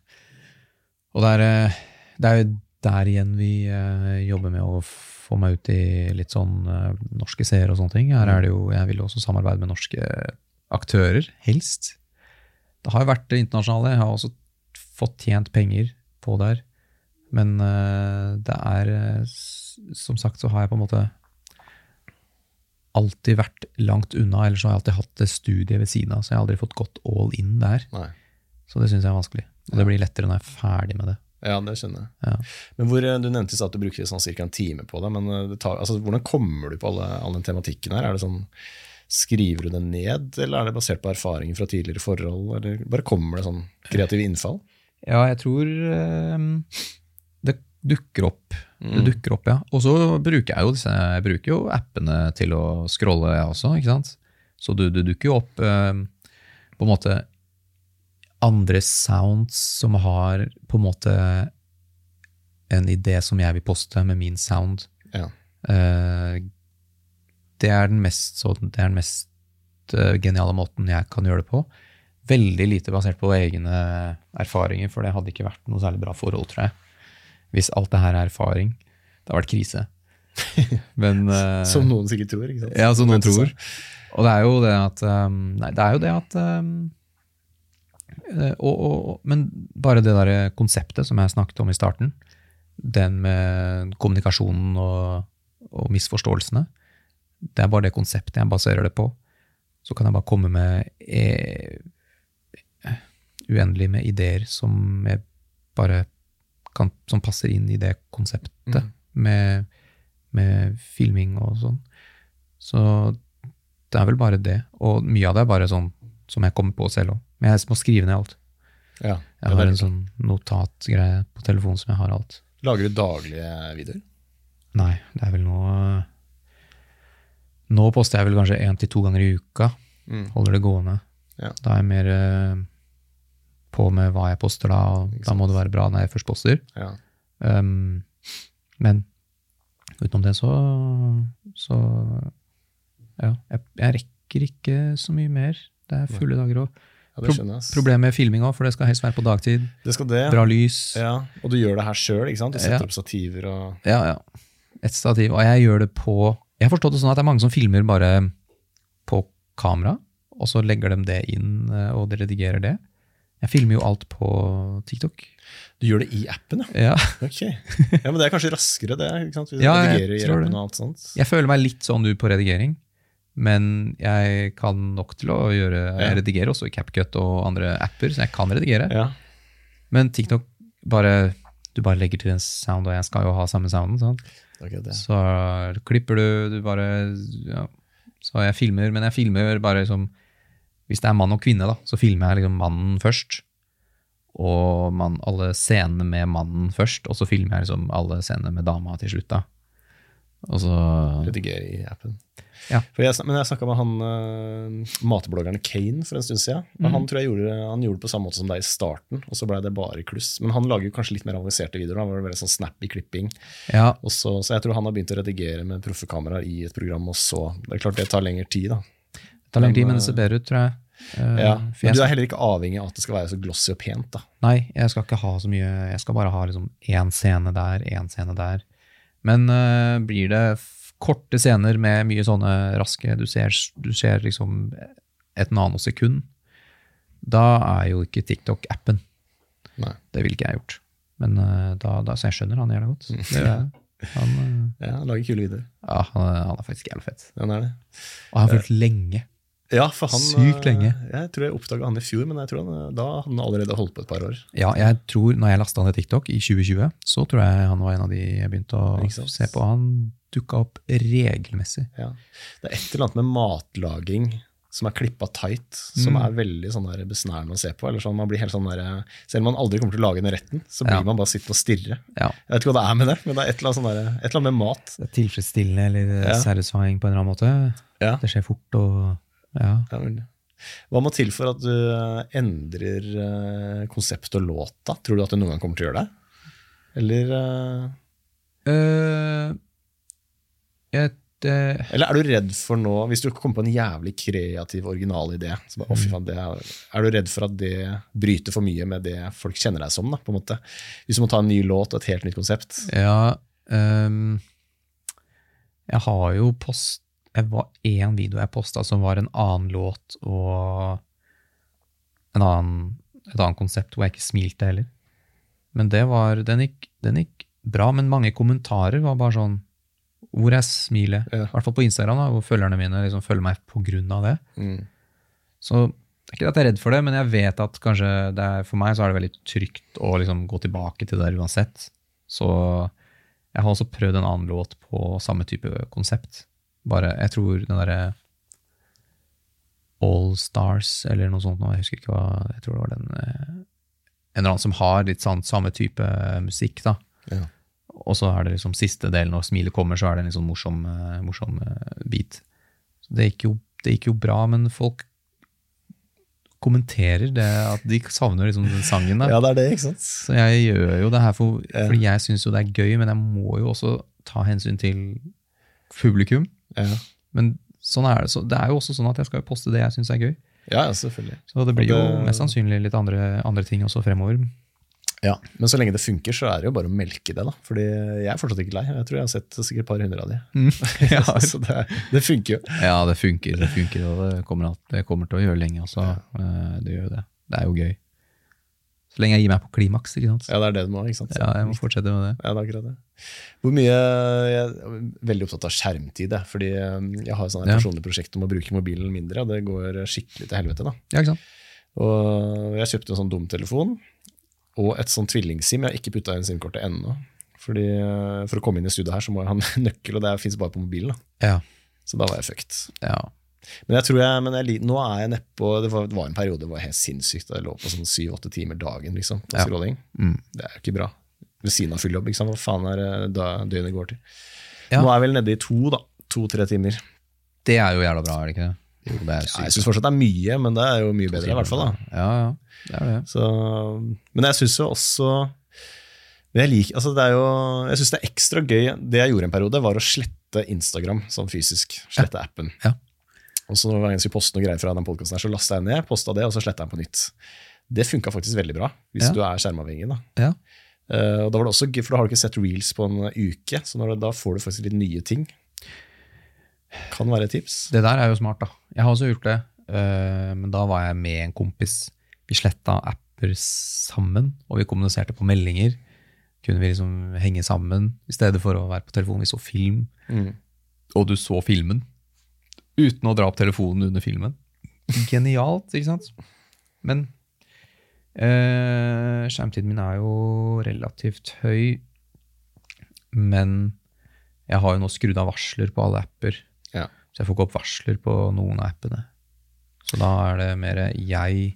Og det er, det er der igjen vi eh, jobber med å få meg ut i litt sånn eh, norske seere og sånne ting. Her er det jo, Jeg vil jo også samarbeide med norske aktører, helst. Det har jo vært det internasjonale. Jeg har også fått tjent penger på der. Men eh, det er eh, Som sagt så har jeg på en måte alltid vært langt unna, eller så har jeg alltid hatt det studiet ved siden av, så jeg har aldri fått gått all in der. nei. Så det syns jeg er vanskelig. Og det blir lettere når jeg er ferdig med det. Ja, det skjønner jeg. Ja. Men hvor, eh, Du nevnte at du brukte sånn ca. en time på det. men eh, det tar, altså, Hvordan kommer du på alle, all den tematikken her? Er det sånn, Skriver du det ned, eller er det basert på erfaringer fra tidligere forhold? Eller bare kommer det sånn kreative innfall? Ja, jeg tror øh, det dukker opp. Det Mm. dukker opp, ja. Og så bruker jeg jo disse, jeg bruker jo appene til å scrolle, jeg også. ikke sant? Så du, du dukker jo opp øh, på en måte andre sounds som har på en måte en idé som jeg vil poste med min sound. Ja. Eh, det er den mest, så, det er den mest eh, geniale måten jeg kan gjøre det på. Veldig lite basert på egne erfaringer, for det hadde ikke vært noe særlig bra forhold, tror jeg. Hvis alt det her er erfaring. Det har vært krise. *laughs* Men eh, Som noen sikkert tror. ikke sant? ja, som noen tror. Og det er jo det at um, Nei, det er jo det at um, og, og, og- Men bare det der konseptet som jeg snakket om i starten, den med kommunikasjonen og, og misforståelsene, det er bare det konseptet jeg baserer det på. Så kan jeg bare komme med eh, uendelig med ideer som jeg bare kan, som passer inn i det konseptet Mm. med, med filming og sånn. Så det er vel bare det. Og mye av det er bare sånn som jeg kommer på selv òg. Men jeg må skrive ned alt. Ja, Jeg har en sånn notatgreie på telefonen som jeg har alt. Lager du daglige videoer? Nei, det er vel nå Nå poster jeg vel kanskje én til to ganger i uka. Mm. Holder det gående. Ja. Da er jeg mer eh, på med hva jeg poster da, og da må det være bra når jeg først poster. Ja. Um, men utenom det så, så Ja, jeg, jeg rekker ikke så mye mer. Det er fulle dager òg. Ja, det skjønner jeg. ass. Problem med filming òg, for det skal helst være på dagtid. Det skal det. Bra lys. Ja, og du gjør det her sjøl. Du setter Ja. opp stativer og Ja, ja. Et stativ. Og jeg gjør det på Jeg har forstått det sånn at det er mange som filmer bare på kamera, og så legger de det inn, eh, og de redigerer det. Jeg filmer jo alt på TikTok. Du gjør det i appen, ja? Ja. Ja, Men det er kanskje raskere, det? ikke sant? Du Ja, jeg tror det. og alt sånt. Jeg føler meg litt sånn du på redigering, men jeg kan nok til å gjøre Jeg redigerer også i CapCut og andre apper, så jeg kan redigere. Ja. Men TikTok bare Du bare legger til en sound, og jeg skal jo ha samme sounden. Sånn. Okay, det. Så klipper du, du bare ja. Så jeg filmer, men jeg filmer bare liksom Hvis det er mann og kvinne, da, så filmer jeg liksom mannen først. Og man, alle scenene med mannen først, og så filmer jeg liksom alle scenene med dama til slutt. da. Og Rediger i appen. Ja. For jeg, men jeg snakka med han uh, matbloggeren Kane for en stund siden. Mhm. Han tror jeg gjorde, han gjorde det på samme måte som deg i starten, og så ble det bare kluss. Men han lager kanskje litt mer avanserte videoer. Han var veldig sånn snappy klipping. Ja, Og så, så jeg tror han har begynt å redigere med proffe kameraer i et program, og så Det er klart det tar lengre tid, da. det tar lengre tid, Men, men det ser bedre ut, tror jeg. Uh, Ja. Men du er heller ikke avhengig av at det skal være så glossy og pent, da. Nei, jeg skal ikke ha så mye. Jeg skal bare ha liksom én scene der, én scene der. Men uh, blir det korte scener med mye sånne raske Du ser, du ser liksom et nanosekund. Da er jo ikke TikTok appen. Nei. Det ville ikke jeg gjort. Men uh, da, da, Så jeg skjønner han jævla godt. Det gjør jeg. Han, eh, Ja, han lager kule videoer. ja, han, han er faktisk jævlig fett. Han er det. Og han har fulgt lenge. Ja, for han Sykt lenge. eh, Jeg tror jeg oppdaga han i fjor, men jeg tror han, eh, da hadde han allerede holdt på et par år. Ja, jeg tror når jeg lasta ned TikTok i 2020, så tror jeg han var en av de jeg begynte å se på. Han dukka opp regelmessig. Ja. Det er et eller annet med matlaging som er klippa tight, som Mm. er veldig sånn der besnærende å se på. Eller sånn, man blir helt sånn der, selv om man aldri kommer til å lage den retten, så blir Ja. man bare sittende og stirre. Ja, Jeg vet ikke hva det er med det, men det er et eller annet, sånn der, et eller annet med mat. det er tilfredsstillende eller Ja. satisfying på en eller annen måte. Ja. Det skjer fort og ja. Hva må til for at du eh, endrer eh, konsept og låt? da? Tror du at du noen gang kommer til å gjøre det? Eller, uh, Eh, et, eh, eller er du redd for nå, hvis du kommer på en jævlig kreativ, original idé, så bare, oh, det er, er du redd for at det bryter for mye med det folk kjenner deg som? da? Hvis du må ta en ny låt og et helt nytt konsept? ja um, Jeg har jo post Det var én video jeg posta som var en annen låt og en annen, et annet konsept hvor jeg ikke smilte heller. Men det var, den gikk, den gikk bra, men mange kommentarer var bare sånn Hvor er smilet? Ja. I hvert fall på Instagram, da, hvor følgerne mine liksom følger meg av det. Mm. Så det er ikke at jeg er redd for det, men jeg vet at kanskje det er, for meg så er det veldig trygt å liksom gå tilbake til det uansett. Så jeg har også prøvd en annen låt på samme type konsept. Bare, jeg tror den derre All Stars eller noe sånt jeg husker ikke hva Jeg tror det var den eh, En eller annen som har litt sånn samme type musikk, da. Ja. Og så er det liksom siste delen, når smilet kommer, så er det en litt sånn morsom, eh, morsom eh, bit. Så det gikk, jo, det gikk jo bra, men folk kommenterer det at de savner liksom den sangen. Der. ja, det er det, ikke sant? Så jeg gjør jo det her for, fordi jeg syns jo det er gøy, men jeg må jo også ta hensyn til publikum. Ja, Men sånn er det. Så det er jo også sånn at jeg skal poste det jeg syns er gøy. ja selvfølgelig. Så det blir det, jo mest sannsynlig litt andre, andre ting også fremover. Ja, Men så lenge det funker, så er det jo bare å melke det. da. Fordi jeg er fortsatt ikke lei. Jeg tror jeg har sett sikkert et par hundre av de. *laughs* ja. så det, det funker jo. ja, det funker, det funker, og det kommer, at, det kommer til å gjøre lenge også. Ja. Det gjør jo det. Det er jo gøy. Så lenge jeg gir meg på klimaks, ikke sant. Ja, det er det du må. ikke sant? Ja, jeg må fortsette med det. Ja, det er akkurat det. Hvor mye, Jeg er veldig opptatt av skjermtid. jeg, fordi eh, jeg har et Ja. personlig prosjekt om å bruke mobilen mindre, og det går skikkelig til helvete. da. Ja, ikke sant? Og Jeg kjøpte en sånn dum telefon og et sånn tvillingsim. Jeg har ikke putta inn SIM-kortet ennå. Fordi eh, For å komme inn i studioet her så må jeg ha *laughs* nøkkel, og det fins bare på mobilen. da. Ja. Så da var jeg fucked. ja. Men jeg tror jeg, men jeg, nå er jeg nedpå Det var, det var en periode hvor det var helt sinnssykt. Jeg lå på sånn syv-åtte timer dagen liksom, på Ja. Mm. Det er jo ikke bra. Ved siden av full jobb. Hva faen er det døgnet går til? Ja. Nå er jeg vel nede i to, da. To-tre timer. Det er jo jævla bra, er det ikke det? Jo, det er Ja, jeg syns fortsatt det er mye, men det er jo mye bedre, i hvert fall. da. Ja, ja. Det er det. Så, men jeg syns jo også jeg, liker, altså det er jo, jeg synes det er ekstra gøy Det jeg gjorde en periode, var å slette Instagram sånn fysisk. Slette appen. Ja. Og så når jeg skulle poste noe greier fra den podcasten her, så lasta jeg ned, posta det, og så sletta jeg den på nytt. Det funka faktisk veldig bra, hvis Ja. du er skjermavhengig. da. Ja. Uh, og da var det også for da har du ikke sett reels på en uke, så når det, da får du faktisk litt nye ting. Kan være et tips. Det der er jo smart, da. Jeg har også gjort det, uh, men da var jeg med en kompis. Vi sletta apper sammen, og vi kommuniserte på meldinger. Kunne vi liksom henge sammen i stedet for å være på telefonen. Vi så film, Mm. og du så filmen uten å dra opp telefonen under filmen. Genialt, ikke sant? Men eh, skjermtiden min er jo relativt høy, men jeg har jo nå skrudd av varsler på alle apper. Ja. Så jeg får ikke opp varsler på noen av appene. Så da er det mer jeg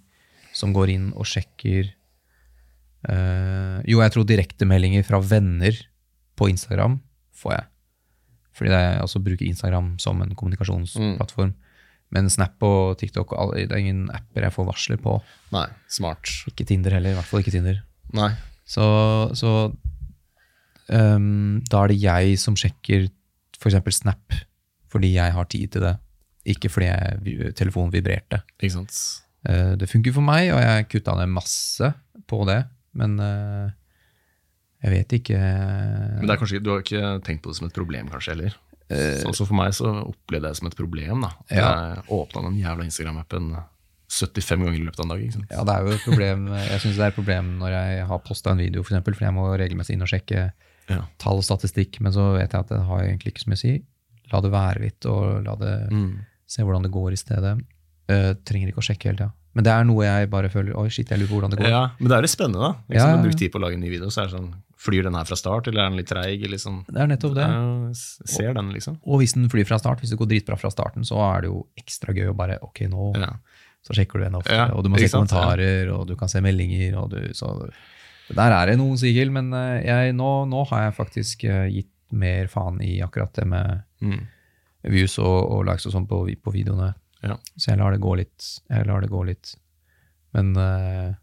som går inn og sjekker eh, Jo, jeg tror direktemeldinger fra venner på Instagram får jeg. Fordi det er, jeg også bruker Instagram som en kommunikasjonsplattform. Men Snap og TikTok og alle, det er ingen apper jeg får varsler på. Nei, smart. Ikke Tinder heller, i hvert fall ikke Tinder. Nei. Så, så um, da er det jeg som sjekker f.eks. Snap, fordi jeg har tid til det. Ikke fordi jeg, telefonen vibrerte. Ikke sant. Uh, det funker for meg, og jeg kutta ned masse på det. Men eh, jeg vet ikke Men det er kanskje, du har ikke tenkt på det som et problem, kanskje, heller? Sånn som for meg så opplevde jeg det som et problem. da. Eh, Ja. Jeg åpna den jævla Instagram-appen 75 ganger i løpet av en dag. Ja, det er jo et problem. Jeg syns det er et problem når jeg har posta en video, for eksempel, fordi jeg må regelmessig inn og sjekke Ja. tall og statistikk, men så vet jeg at det har egentlig ikke så mye å si. La det være litt, og la det Mm. se hvordan det går i stedet. Uh, trenger ikke å sjekke hele tida. Men det er noe jeg bare føler Oi, shit, jeg lurer på hvordan det går. Ja, Men det er litt spennende, da. Liksom, Ja, ja, ja. brukt tid på å lage en ny video, så er det sånn Flyr den her fra start, eller er den litt treig? Liksom. Det er nettopp det. Ser den, liksom. Og hvis den flyr fra start, hvis det går dritbra fra starten, så er det jo ekstra gøy å bare Ok, nå Ja. så sjekker du henne ofte, Ja, og du må se sant? kommentarer, og du kan se meldinger, og du så Der er det noen, Sigel, men eh, jeg, nå, nå har jeg faktisk eh, gitt mer faen i akkurat det med Mm. views og, og likes og sånn på, på videoene. Ja. Så jeg lar det gå litt. Jeg lar det gå litt. Men eh,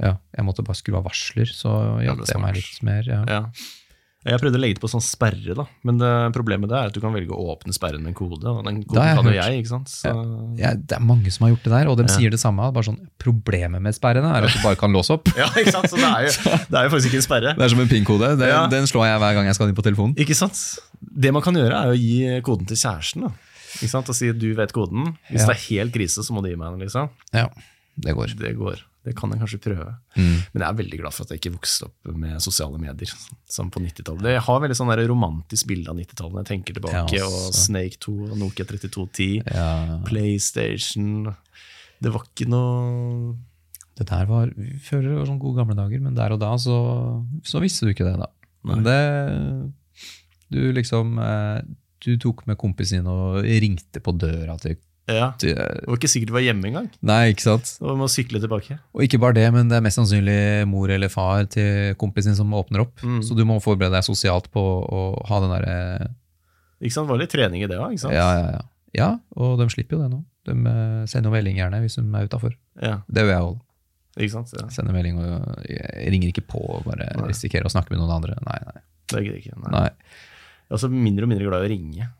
ja, jeg måtte bare skru av varsler, så Ja, hjalp det meg litt mer. Ja. Ja. Jeg prøvde å legge det på sånn sperre, da. men det, problemet det er at du kan velge å åpne sperren med en kode. Og den koden jeg kan jo jeg, ikke sant. Så, Ja, det er mange som har gjort det der, og de Ja. sier det samme. Bare sånn, Problemet med sperrene er at du bare kan låse opp. *laughs* ja, ikke sant? Så det er, jo, *laughs* det er jo faktisk ikke en sperre. Det er som en PIN-kode. Den, Ja. den slår jeg hver gang jeg skal inn på telefonen. Ikke sant? Det man kan gjøre, er å gi koden til kjæresten. da. Ikke sant? Og si du vet koden. Hvis det er helt krise, så må du gi meg den. liksom. Ja, det går. Det går. Det kan jeg kanskje prøve. Mm. Men jeg er veldig glad for at jeg ikke vokste opp med sosiale medier som på 90-tallet. Jeg har veldig sånn der romantisk bilde av 90-tallet når jeg tenker tilbake. Ja, og. Snake 2 og Nokia 3210. Ja, PlayStation Det var ikke noe det der var, vi føler sånn gode gamle dager, men der og da så, så visste du ikke det, da. Men det Du liksom eh, Du tok med kompisen din og ringte på døra til, Ja, Det var ikke sikkert du var hjemme engang. Nei, ikke sant? Og må sykle tilbake. Og ikke bare det, men det er mest sannsynlig mor eller far til kompisen som åpner opp. Mm. Så du må forberede deg sosialt på å ha den derre Ikke sant? Det var litt trening i det òg, ikke sant? ja, ja, ja. ja, og de slipper jo det nå. De eh, sender jo melding gjerne hvis de er utafor. Ja, Det gjør jeg òg. ikke sant? Ja. Sender melding og jeg ringer ikke på og bare risikerer å snakke med noen andre. Nei, nei. Det gidder ikke. Nei. nei. Jeg er også mindre og mindre glad i å ringe.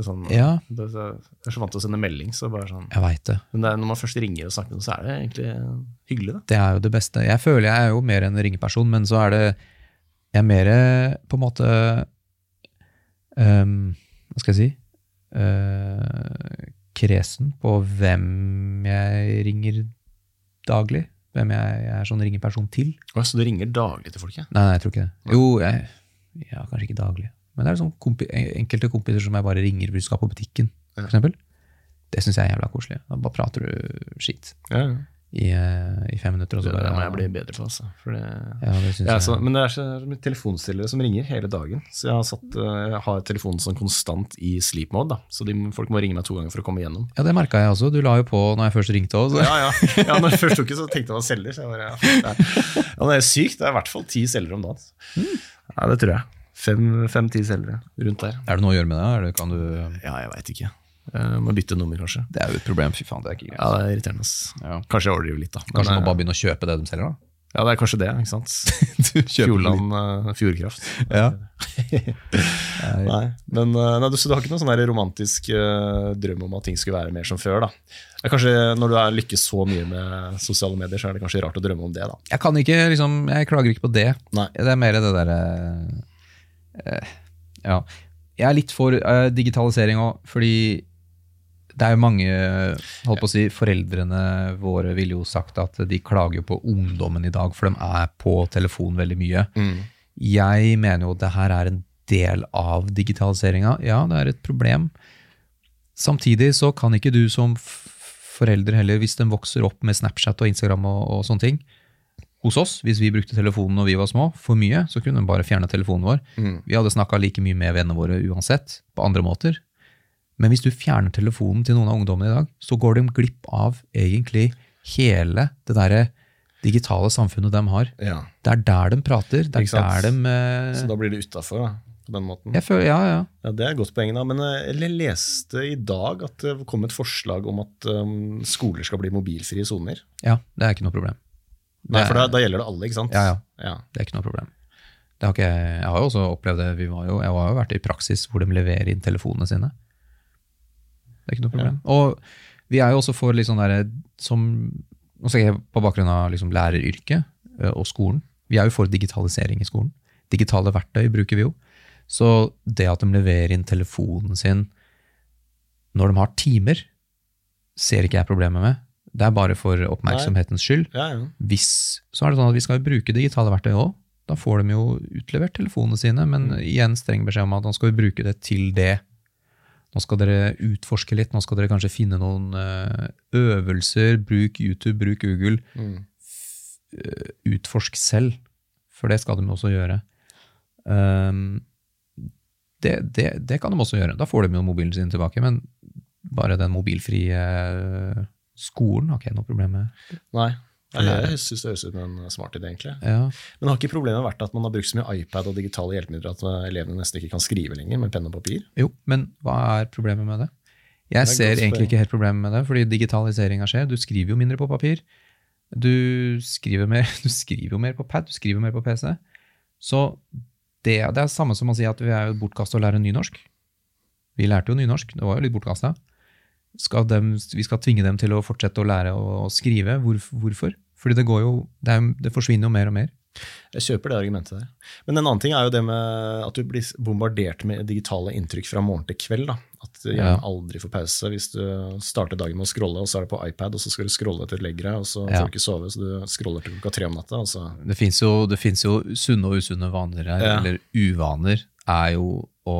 Det er Sånn, Ja, det så- Jeg er så vant til å sende melding, så bare sånn jeg vet det. Men det er, når man først ringer og snakker så er det egentlig hyggelig, da. Det er jo det beste. Jeg føler jeg er jo mer en ringeperson, men så er det Jeg er mer på en måte um, Hva skal jeg si? uh, kresen på hvem jeg ringer daglig. Hvem jeg, jeg er sånn ringeperson til. Å, Så du ringer daglig til folk, ja? Nei, nei, jeg tror ikke det. Jo, jeg, ja, kanskje ikke daglig. Men det er sånn kompi, enkelte kompiser som jeg bare ringer hvis du skal på butikken. Ja. For eksempel. det syns jeg er jævla koselig. Da bare prater du skitt Ja, ja. i, eh, i fem minutter. Og så Det, det må jeg bli bedre på, altså. Det, Ja, det jeg, så, men det er så telefonstillere som ringer hele dagen. Så jeg har, satt, eh, jeg har telefonen sånn konstant i sleep mode. Da. Så de, folk må ringe meg to ganger for å komme igjennom. ja, det merka jeg også. Du la jo på når jeg først ringte òg. Ja, ja. ja når jeg først tok det, så tenkte jeg å være selger. Så jeg bare, ja, det, er, ja, det er sykt. Det er i hvert fall ti selgere om dagen. Ja, det tror jeg. Fem-ti selgere rundt der. Er det noe å gjøre med det? Er det, kan du, Ja, jeg veit ikke. Uh, må bytte nummer, kanskje. det er jo et problem. Fy faen, det er ikke greit. Ja, det er irriterende. ass. Ja. Kanskje jeg overdriver litt, da. Men, Kanskje du eh, bare begynne å kjøpe det de selger, da? Ja, det er kanskje det, ikke sant. *laughs* Du Fjordland uh, Fjordkraft. *laughs* Ja. *laughs* Nei, men eh, nei, du, så du har ikke noen sånn romantisk uh, drøm om at ting skulle være mer som før? da? Kanskje Når du er lykkes så mye med sosiale medier, så er det kanskje rart å drømme om det? da. Jeg kan ikke, liksom, jeg klager ikke på det. Nei. Det er mer det derre eh, Ja. Jeg er litt for eh, digitalisering òg, fordi det er jo mange holdt på å si, Foreldrene våre ville jo sagt at de klager på ungdommen i dag, for de er på telefon veldig mye. Jeg mener jo at det her er en del av digitaliseringa. Ja, det er et problem. Samtidig så kan ikke du som f- forelder heller, hvis den vokser opp med Snapchat og Instagram og, og sånne ting, hos oss, hvis vi brukte telefonen når vi var små, for mye, så kunne de bare fjerne telefonen vår. Vi hadde snakka like mye med vennene våre uansett, på andre måter. Men hvis du fjerner telefonen til noen av ungdommene i dag, så går de glipp av egentlig hele det derre digitale samfunnet de har. Ja, Det er der de prater. Det er der de eh, Så da blir det utafor på den måten? føler, Ja, ja. Ja, Det er et godt poeng. da, Men eh, jeg leste i dag at det kom et forslag om at um, skoler skal bli mobilfrie soner. Ja, det er ikke noe problem. Nei, for da, da gjelder det alle, ikke sant? Ja, ja. ja. Det er ikke noe problem. Det har ikke, jeg har jo også opplevd det. Vi var jo, jeg har jo vært i praksis hvor de leverer inn telefonene sine. Det er ikke noe problem. Og vi er jo også for litt sånn derre som Nå snakker jeg på bakgrunn av liksom læreryrket og skolen. Vi er jo for digitalisering i skolen. Digitale verktøy bruker vi jo. Så det at de leverer inn telefonen sin når de har timer, ser ikke jeg problemet med. Det er bare for oppmerksomhetens skyld. ja, ja. Hvis, så er det sånn at vi skal bruke digitale verktøy òg. Da får de jo utlevert telefonene sine, men igjen streng beskjed om at nå skal vi bruke det til det. Nå skal dere utforske litt, nå skal dere kanskje finne noen eh, øvelser. Bruk YouTube, bruk Google. Mm. eh, Utforsk selv, for det skal de også gjøre. Um, det, det, det kan de også gjøre. Da får de jo mobilen sin tilbake, men bare den mobilfrie eh, skolen har ikke jeg noe problem med. Nei. Jeg syns det høres ut som en smart idé, egentlig. Ja, Men har ikke problemet vært at man har brukt så mye iPad og digitale hjelpemidler at eh, elevene nesten ikke kan skrive lenger med penn og papir? Jo, men hva er problemet med det? Jeg det ser egentlig ikke helt problemet med det, fordi digitaliseringa skjer. Du skriver jo mindre på papir. Du skriver mer, *laughs* du skriver jo mer på pad, du skriver mer på PC. Så det, det er samme som å si at vi er bortkasta å lære nynorsk. Vi lærte jo nynorsk, det var jo litt bortkasta. Skal dem, vi skal tvinge dem til å fortsette å lære å, skrive. Hvor, hvorfor? Fordi det går jo, det, er, det forsvinner jo mer og mer. Jeg kjøper det argumentet der. Men en annen ting er jo det med at du blir bombardert med digitale inntrykk fra morgen til kveld. da. At du Ja. aldri får pause. Hvis du starter dagen med å scrolle, og så er det på iPad, og så skal du scrolle til du legger deg, og så Ja. får du ikke sove, så du scroller til klokka tre om natta. Det fins jo, jo sunne og usunne vaner her, Ja. eller uvaner, er jo å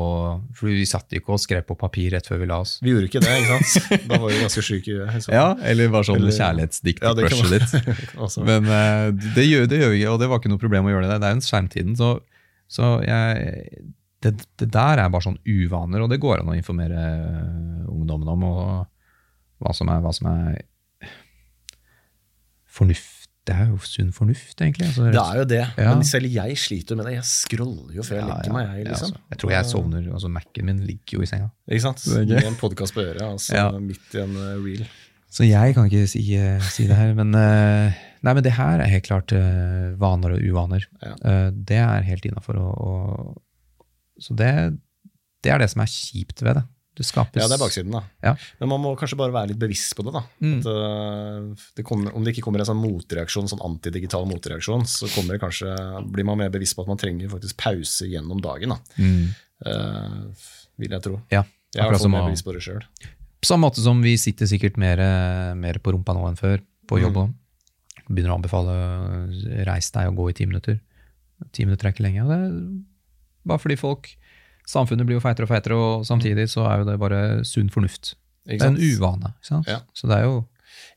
For vi satt ikke og skrev på papir rett før vi la oss. Vi gjorde ikke det, ikke sant? *laughs* Da var vi ganske syke i huet. liksom. eller bare sånn Eller- kjærlighetsdikt Ja, crushet ditt. *laughs* Men eh, det, gjør, det gjør vi ikke, og det var ikke noe problem å gjøre det. Det er jo en skjermtiden, så, så jeg, det, det der er bare sånn uvaner, og det går an å informere eh, ungdommen om og hva som er, hva som er fornuft. Det er jo sunn fornuft, egentlig. Altså, det er jo det. Ja. Men selv jeg sliter med det. Jeg scroller jo før jeg legger meg. Jeg, liksom. altså, jeg tror jeg sovner. altså Mac-en min ligger jo i senga. Ikke sant? Med en podkast på øret, altså midt i en eh, reel. Så jeg kan ikke si, eh, si det her, men, eh, nei, men det her er helt klart vaner og uvaner. Det er helt innafor. Så det, det er det som er kjipt ved det. Skapes Ja, det er baksiden, da. Ja. Men man må kanskje bare være litt bevisst på det. da. Mm. At, uh, det kommer, om det ikke kommer en sånn motreaksjon, sånn antidigital motreaksjon, så kanskje, blir man mer bevisst på at man trenger faktisk pause gjennom dagen. da. Mm. Uh, vil jeg tro. Ja, Jeg har fått mer bevisst på det sjøl. På samme måte som vi sitter sikkert mer, mer på rumpa nå enn før, på jobb Mm. Begynner å anbefale øh, reis deg og gå i ti minutter. Ti minutter er ikke lenge. Det er bare fordi folk Samfunnet blir jo feitere og feitere, og samtidig så er jo det bare sunn fornuft. Det er en uvane. ikke sant? Ja. Så det er jo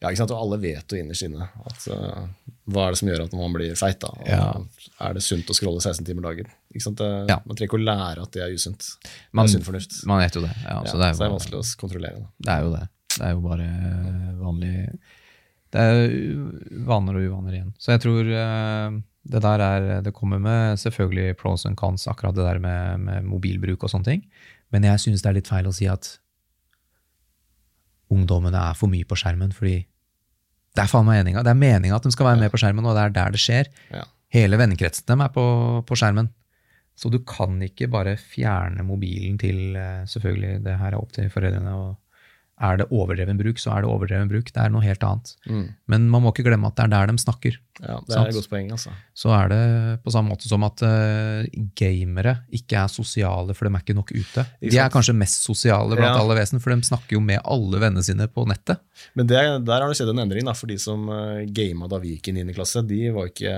Ja, ikke sant? Og alle vet jo innerst inne at uh, hva er det som gjør at man blir feit. da? Ja. Er det sunt å scrolle 16 timer dagen? Ikke sant? Det, Ja. Man trenger ikke å lære at det er usunt. Det er sunn fornuft. man vet jo det. Ja, så det er så det er vanskelig å kontrollere. Da. det er jo det. Det er jo bare vanlig Det er vaner og uvaner igjen. Så jeg tror eh, Det der er, det kommer med selvfølgelig pros and cons, akkurat det der med, med mobilbruk og sånne ting. Men jeg synes det er litt feil å si at ungdommene er for mye på skjermen, fordi det er faen meg meninga. Det er meninga at de skal være med på skjermen, og det er der det skjer. Ja. Hele vennekretsen dem er på, på skjermen. Så du kan ikke bare fjerne mobilen til eh, Selvfølgelig, det her er opp til foreldrene. og Er det overdreven bruk, så er det overdreven bruk. Det er noe helt annet. Mm. Men man må ikke glemme at det er der de snakker. Ja, det Sant. er et godt poeng, altså. Så er det på samme måte som at uh, gamere ikke er sosiale, for de er ikke nok ute. Ikke De er kanskje mest sosiale blant Ja. alle vesen, for de snakker jo med alle vennene sine på nettet. Men det, der har det skjedd en endring, da, for de som uh, gama da vi gikk i 9. klasse, de var ikke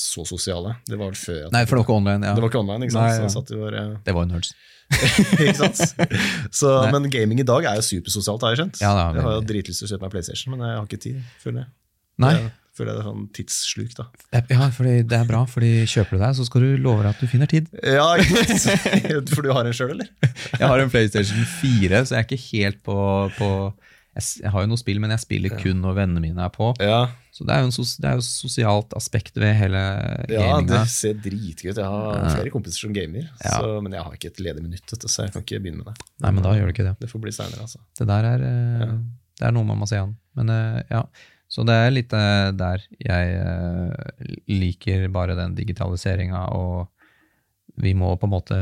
så sosiale. Det var vel før Nei, for det var ikke online. Ja. Det var ikke online, ikke sant? Nei, ja. Så satt vi bare, Det var jo nerds. *laughs* Så, men gaming i dag er jo supersosialt, har jeg skjønt. Ja, jeg har jo dritlyst til å kjøpe meg PlayStation, men jeg har ikke tid, føler jeg. Nei, Jeg føler jeg det er sånn tidssluk, da. ja, fordi det er bra, fordi kjøper du deg, så skal du love deg at du finner tid. Ja? *laughs* For du har en sjøl, eller? Jeg har en PlayStation 4, så jeg er ikke helt på, på jeg, jeg har jo noe spill, men jeg spiller kun når vennene mine er på. Ja, Så det er jo, er et sosialt aspekt ved hele ja det ser dritgøy ut. Jeg har flere kompiser som gamer, Ja. så, men jeg har ikke et ledig minutt, så jeg kan ikke begynne med det. Nei, men da gjør du ikke det. Det får bli seinere, altså. Det der er, eh, det er noe man må se an. Men eh, ja, så det er litt eh, der jeg liker bare den digitaliseringa, og vi må på en måte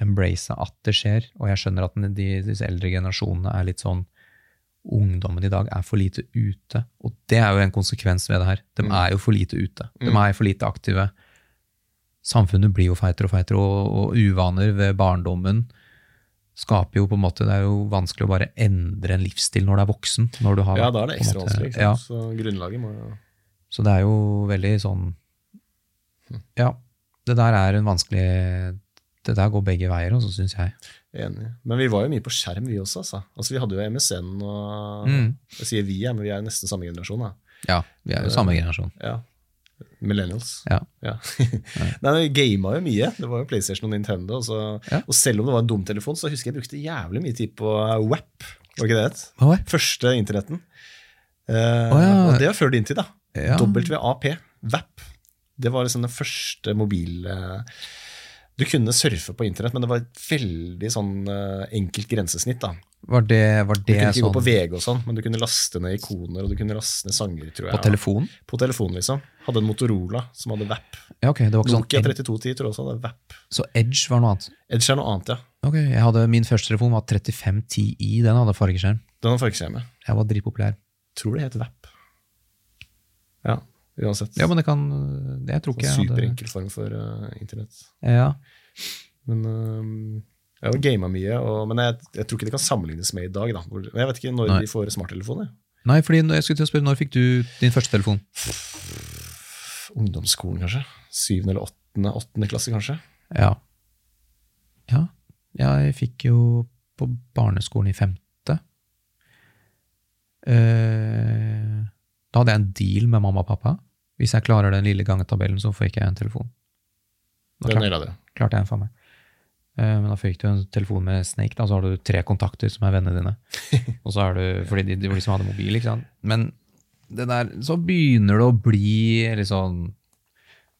embrace at det skjer. Og jeg skjønner at de, disse eldre generasjonene er litt sånn Ungdommen i dag er for lite ute, og det er jo en konsekvens ved det her. De Mm. er jo for lite ute. De Mm. er for lite aktive. Samfunnet blir jo feitere og feitere, og, og uvaner ved barndommen skaper jo på en måte Det er jo vanskelig å bare endre en livsstil når du er voksen. Når du har, Ja, da er det ekstra vanskelig. Ja. Så grunnlaget må jo så det er jo veldig sånn Ja, det der er en vanskelig Det der går begge veier, også, syns jeg. Enig. Men vi var jo mye på skjerm, vi også. Altså. altså vi hadde jo MSN og Mm. Jeg sier vi, ja, men vi er jo nesten samme generasjon. Da. Ja, vi er jo samme generasjon. Ja. Millennials. Ja. *laughs* Nei, men Vi gama jo mye. Det var jo PlayStation og Nintendo. Og, så, Ja. og selv om det var en dum telefon, så husker jeg jeg brukte jævlig mye tid på WAP. Var ikke det det? Oi. Første internetten. Uh, oh, ja. Og det var før din tid, da. Ja. WAP. WAP. Det var liksom den første mobil... eh, Du kunne surfe på internett, men det var et veldig sånn eh, enkelt grensesnitt. da. Var det, var Du kunne ikke sånn gå på VG og sånn, men du kunne laste ned ikoner og du kunne laste ned sanger. tror jeg. på telefon? På telefon, liksom. Hadde en Motorola som hadde VAP. Ja, ok, det var ikke Nokia sånn 3210 tror jeg også hadde VAP. Så Edge var noe annet? Edge er noe annet, ja. Ok, jeg hadde, Min første telefon var 3510i, den hadde fargeskjerm. Den hadde fargeskjerm. jeg. Jeg var dritpopulær. Tror det het VAP. Ja, uansett. Ja, men det kan det Jeg tror ikke jeg hadde Superenkel form for uh, internett. Ja. Men uh, jeg har gama mye, og, men jeg, jeg tror ikke det kan sammenlignes med i dag. Da. Jeg vet ikke når Nei. de får smarttelefoner. Nei, fordi jeg skulle til å spørre, når fikk du din første telefon? Ungdomsskolen, kanskje. Syvende eller åttende, åttende klasse, kanskje. Ja. Ja, jeg fikk jo på barneskolen i femte. Eh, da hadde jeg en deal med mamma og pappa. Hvis jeg klarer den lille gangetabellen, så får ikke jeg en telefon. Da klarte, klarte jeg en for meg. Eh, men da fikk du en telefon med Snake, da, så har du tre kontakter som er vennene dine. *laughs* Og så er du, fordi de, de var de som hadde mobil, ikke sant. Men det der, så begynner det å bli litt sånn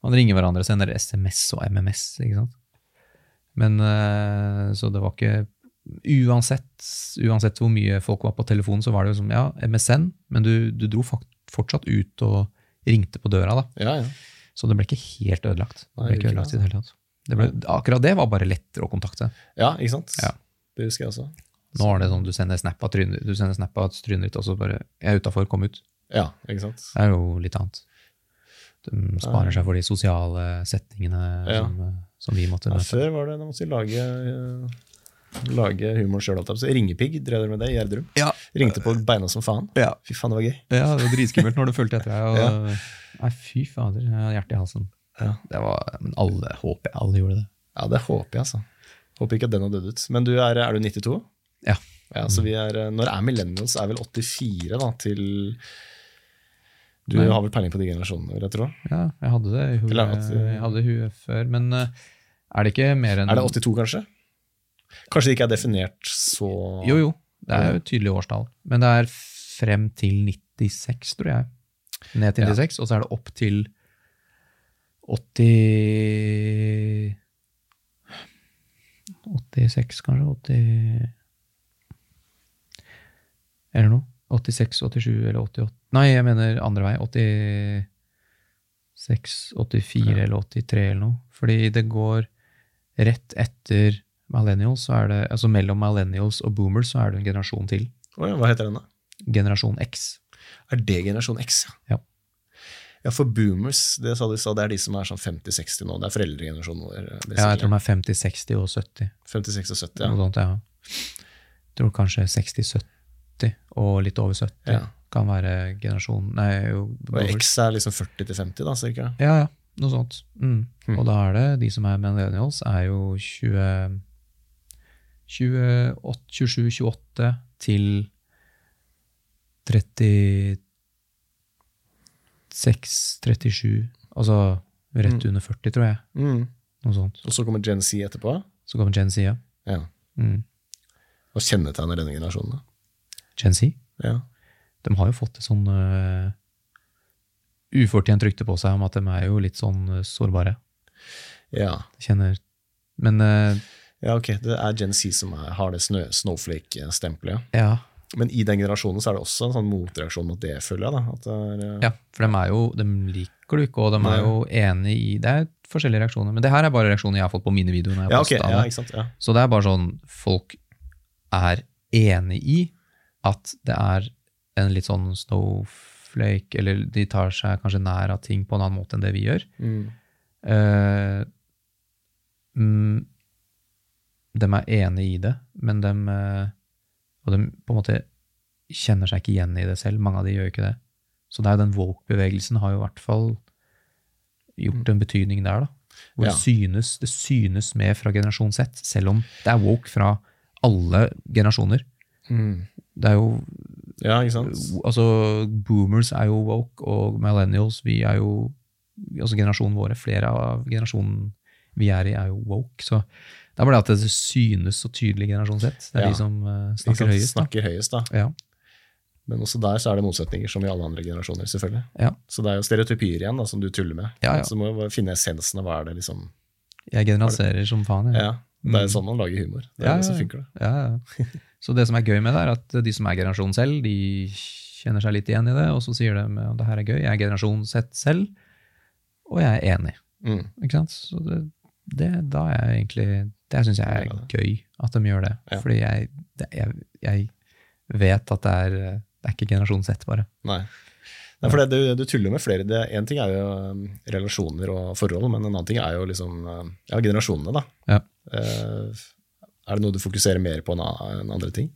Man ringer hverandre, og sender SMS og MMS, ikke sant. Men eh, så det var ikke Uansett, uansett hvor mye folk var på telefonen, så var det jo som ja, MSN, men du, du dro fortsatt ut og ringte på døra, da. Ja, ja. Så det ble ikke helt ødelagt. Det ble ikke ødelagt i det hele tatt. Det ble, akkurat det var bare lettere å kontakte. ja, ikke sant? Ja. Det husker jeg også. Nå er det sånn du sender snap av trynet, du sender snap av trynet ditt, og så bare 'Jeg er utafor, kom ut'. Ja, ikke sant? Det er jo litt annet. De sparer seg for de sosiale setningene Ja. som, eh, som vi måtte Ja, møte. før var det da måtte de lage, eh, lage humor sjøl. Ringepigg drev dere med det i Gjerdrum. Ja. Ringte på beina som faen. Ja. Fy faen, det var gøy. Ja, det var dritskummelt når du fulgte etter deg. Og, Ja. Nei, fy fader, Hjertet i halsen. Ja. Det var, men alle, håper jeg alle gjorde det. Ja, det håper jeg, altså. Håper ikke at den har dødd ut. Men du er, er du 92? Ja. Ja, så vi er, Når er millennials? Er vel 84 da, til Du Nei. har vel peiling på de generasjonene, vil jeg tro? Ja, jeg hadde det i huet før. Men eh, er det ikke mer enn Er det 82, kanskje? Kanskje det ikke er definert så Jo, jo. Det er jo et tydelig årstall. Men det er frem til 96, tror jeg. Ned til Ja. 96, og så er det opp til 80 86, kanskje? 80 Eller noe. 86, 87 eller 88 Nei, jeg mener andre vei. 86, 84 Ja. eller 83 eller noe. Fordi det går rett etter millennials, så er det, altså mellom millennials og boomers, så er det en generasjon til. Oh ja, hva heter den, da? Generasjon X. Er det generasjon X? Ja. Ja, for boomers, det sa du sa, det er de som er sånn 50-60 nå. Det er foreldregenerasjonen vår. Ja, jeg tror de er 50, 60 og 70. 56 og 70, Noe sånt, ja. Jeg tror kanskje 60-70 og litt over 70 ja. kan være generasjon Nei, jo, Og. X er liksom 40-50, da, cirka. Ja, ja. Noe sånt. Mm. Hmm. Og da er det de som er millennials, er jo 20 28, 27-28 til 36-37. Altså rett Mm. under 40, tror jeg. Mm. Noe sånt. Og så kommer Gen Z etterpå. Så kommer Gen Z, ja. Ja. Mm. Hva kjennetegner denne generasjonen? da? Gen Z. Ja. De har jo fått et sånn uh, ufortjent rykte på seg om at de er jo litt sånn eh, sårbare. ja. Kjenner Men eh, Ja, ok. Det er Gen Z som er, har det snowflake-stempelet. ja. Men i den generasjonen så er det også en sånn motreaksjon mot det, føler jeg. da. Er, eh, Ja, for de er jo, de liker du ikke, og de er jo enig i Det er forskjellige reaksjoner, men det her er bare reaksjoner jeg har fått på mine videoer. når jeg ja, okay, Ja, ikke sant? Ja. Så det er bare sånn folk er enig i at det er en litt sånn snowflake, eller de tar seg kanskje nær av ting på en annen måte enn det vi gjør. Mm. Uh, mm, de er enig i det, men de, eh, og de på en måte kjenner seg ikke igjen i det selv. Mange av de gjør ikke det. Så det er jo den woke-bevegelsen har jo i hvert fall gjort en betydning der, da. Hvor Ja. det, synes, det synes med fra generasjon Z, selv om det er woke fra alle generasjoner. Mm. Det er jo Ja, ikke sant? Altså, boomers er jo woke, og millennials, vi er jo Altså generasjonen våre, flere av generasjonen vi er i, er jo woke. Så det er bare det at det synes så tydelig generasjon Z. Det er Ja. de som eh, snakker sant? høyest. Snakker høyest, da. Ja. Men også der så er det motsetninger, som i alle andre generasjoner. selvfølgelig. Ja. Så det er jo stereotypier igjen da, som du tuller med. Så må du finne essensen av hva er det liksom Jeg generaliserer som faen. jeg. Ja, Det er Mm. sånn man lager humor. Det er det som funker. det. Så det som er gøy med det, er at de som er generasjon selv, de kjenner seg litt igjen i det, og så sier de at det her er gøy. Jeg er generasjon Z selv, og jeg er enig. Mm. Ikke sant? Så det, det da er egentlig Det syns jeg er gøy at de gjør det. Ja. Fordi jeg, det, jeg, jeg vet at det er, det er ikke generasjon Z, bare. Nei. Nei, for det, du, du tuller med flere. Det, en ting er jo um, relasjoner og forhold, men en annen ting er jo liksom um, ja, generasjonene. da. Ja. Eh, er det noe du fokuserer mer på enn andre ting?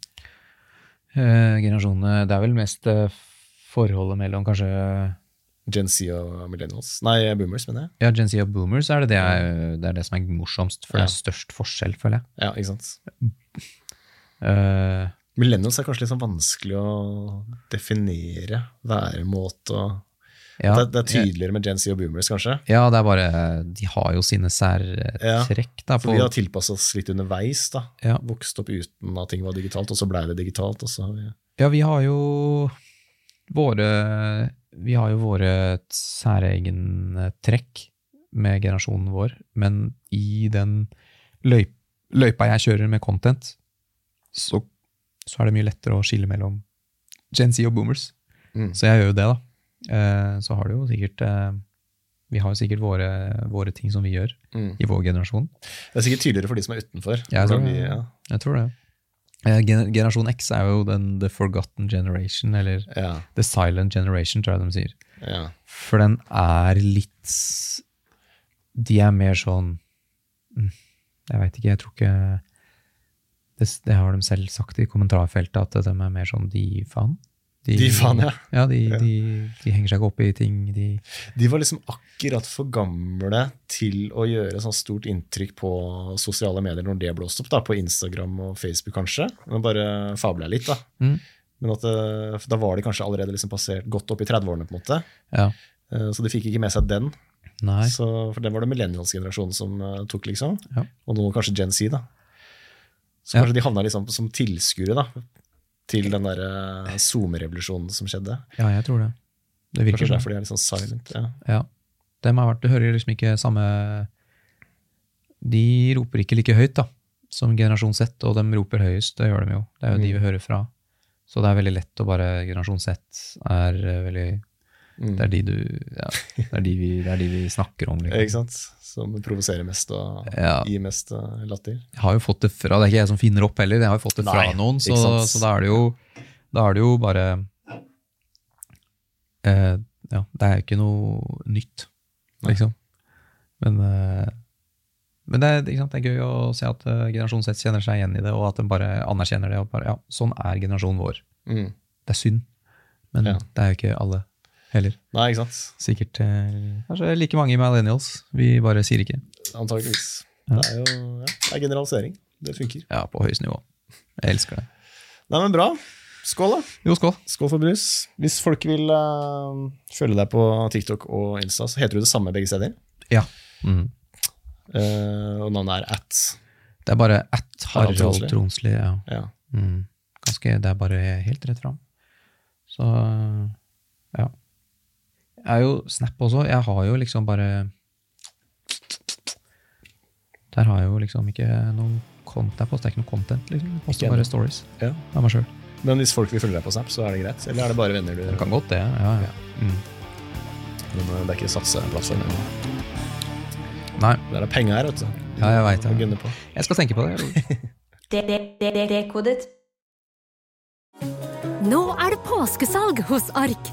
Eh, generasjonene Det er vel mest eh, forholdet mellom kanskje Gen Z og millennials? Nei, boomers, mener jeg. ja, Gen Z og boomers er det det, jeg, det er det som er morsomst, for Ja. det er størst forskjell, føler jeg. Ja, ikke sant? Uh, Millennials er kanskje litt sånn vanskelig å definere væremåte og ja, det, det er tydeligere med Gen Z og boomers, kanskje? Ja, det er bare De har jo sine særtrekk, Ja, For vi har tilpassa oss litt underveis. da. Ja. Vokst opp uten at ting var digitalt, og så blei det digitalt. og så har vi... Ja, vi har jo våre Vi har jo våre særegne trekk med generasjonen vår, men i den løyp, løypa jeg kjører med content, så, så er det mye lettere å skille mellom Gen Z og boomers. Mm. Så jeg gjør jo det, da. Eh, så har du jo sikkert eh, Vi har jo sikkert våre, våre ting som vi gjør Mm. i vår generasjon. Det er sikkert tydeligere for de som er utenfor. Jeg tror vi, ja. Jeg tror det. Eh, gen- Generasjon X er jo den the forgotten generation, eller Ja, the silent generation, tror jeg de sier. ja. For den er litt De er mer sånn mm, Jeg veit ikke, jeg tror ikke det, det har de selv sagt i kommentarfeltet, at de er mer sånn de faen. De faen, ja. Ja, de, Ja. De, de henger seg ikke opp i ting. De, De var liksom akkurat for gamle til å gjøre sånn stort inntrykk på sosiale medier når det blåste opp, da, på Instagram og Facebook kanskje. Men bare fabler jeg litt, da. Mm. Men at da var de kanskje allerede liksom passert godt opp i 30-årene, på en måte. ja. Eh, Så de fikk ikke med seg den. Nei. Så, for den var det millennials-generasjonen som eh, tok, liksom. Ja. Og nå kanskje Gen Z, da. Så kanskje de havna liksom som tilskuere til den der eh, SoMe-revolusjonen som skjedde. Ja, jeg tror det. Det virker Kanskje sånn. derfor de er litt sånn silent. Ja. Ja. Dem har vært, du hører liksom ikke samme De roper ikke like høyt da, som generasjon Z, og de roper høyest. Det gjør de jo. Det er jo de vi hører fra. Så det er veldig lett å bare Generasjon Z er eh, veldig Mm. Det er de du ja, det, er de vi, det er de vi snakker om. Liksom. *laughs* Ikke sant? Som provoserer mest og Ja. gir mest eh, latter. Jeg har jo fått det fra, det er ikke jeg som finner opp heller, jeg har jo fått det fra Nei, noen, så, så da er det jo, da er det jo bare eh, Ja, det er jo ikke noe nytt, liksom. Men, eh, men det, er, det er gøy å se at uh, generasjon Z kjenner seg igjen i det, og at de bare anerkjenner det. og bare, ja, Sånn er generasjonen vår. Mm. Det er synd, men Ja. det er jo ikke alle heller. Nei, ikke sant? Sikkert eh, kanskje like mange millennials. Vi bare sier ikke. Antakeligvis. Ja. Det er jo ja, det er generalisering. Det funker. Ja, på høyest nivå. Jeg elsker det. Nei, men bra. Skål, da. Jo, skål. Skål for brus. Hvis folk vil uh, følge deg på TikTok og Insta, så heter du det samme begge steder. Ja. Mm. Uh, og navnet er at. Det er bare at Harald Harald Tronsli. Tronsli. Ja. Ja. Mm. Ganske, det er bare helt rett fram. Så ja. Jeg er jo Snap også. Jeg har jo liksom bare Der har jeg jo liksom ikke noen content. Jeg poster ikke noe content. liksom. Jeg poster bare stories Ja. av meg sjøl. Men hvis folk vil følge deg på Snap, så er det greit? Eller er det bare venner du Det kan godt, det. Ja, ja. Mm. Men eh, det er ikke satseplattform? Nei, Det er penger her, vet du. ja, jeg veit det. Jeg skal tenke på det. *laughs* Dekodet. Nå er det påskesalg hos Ark.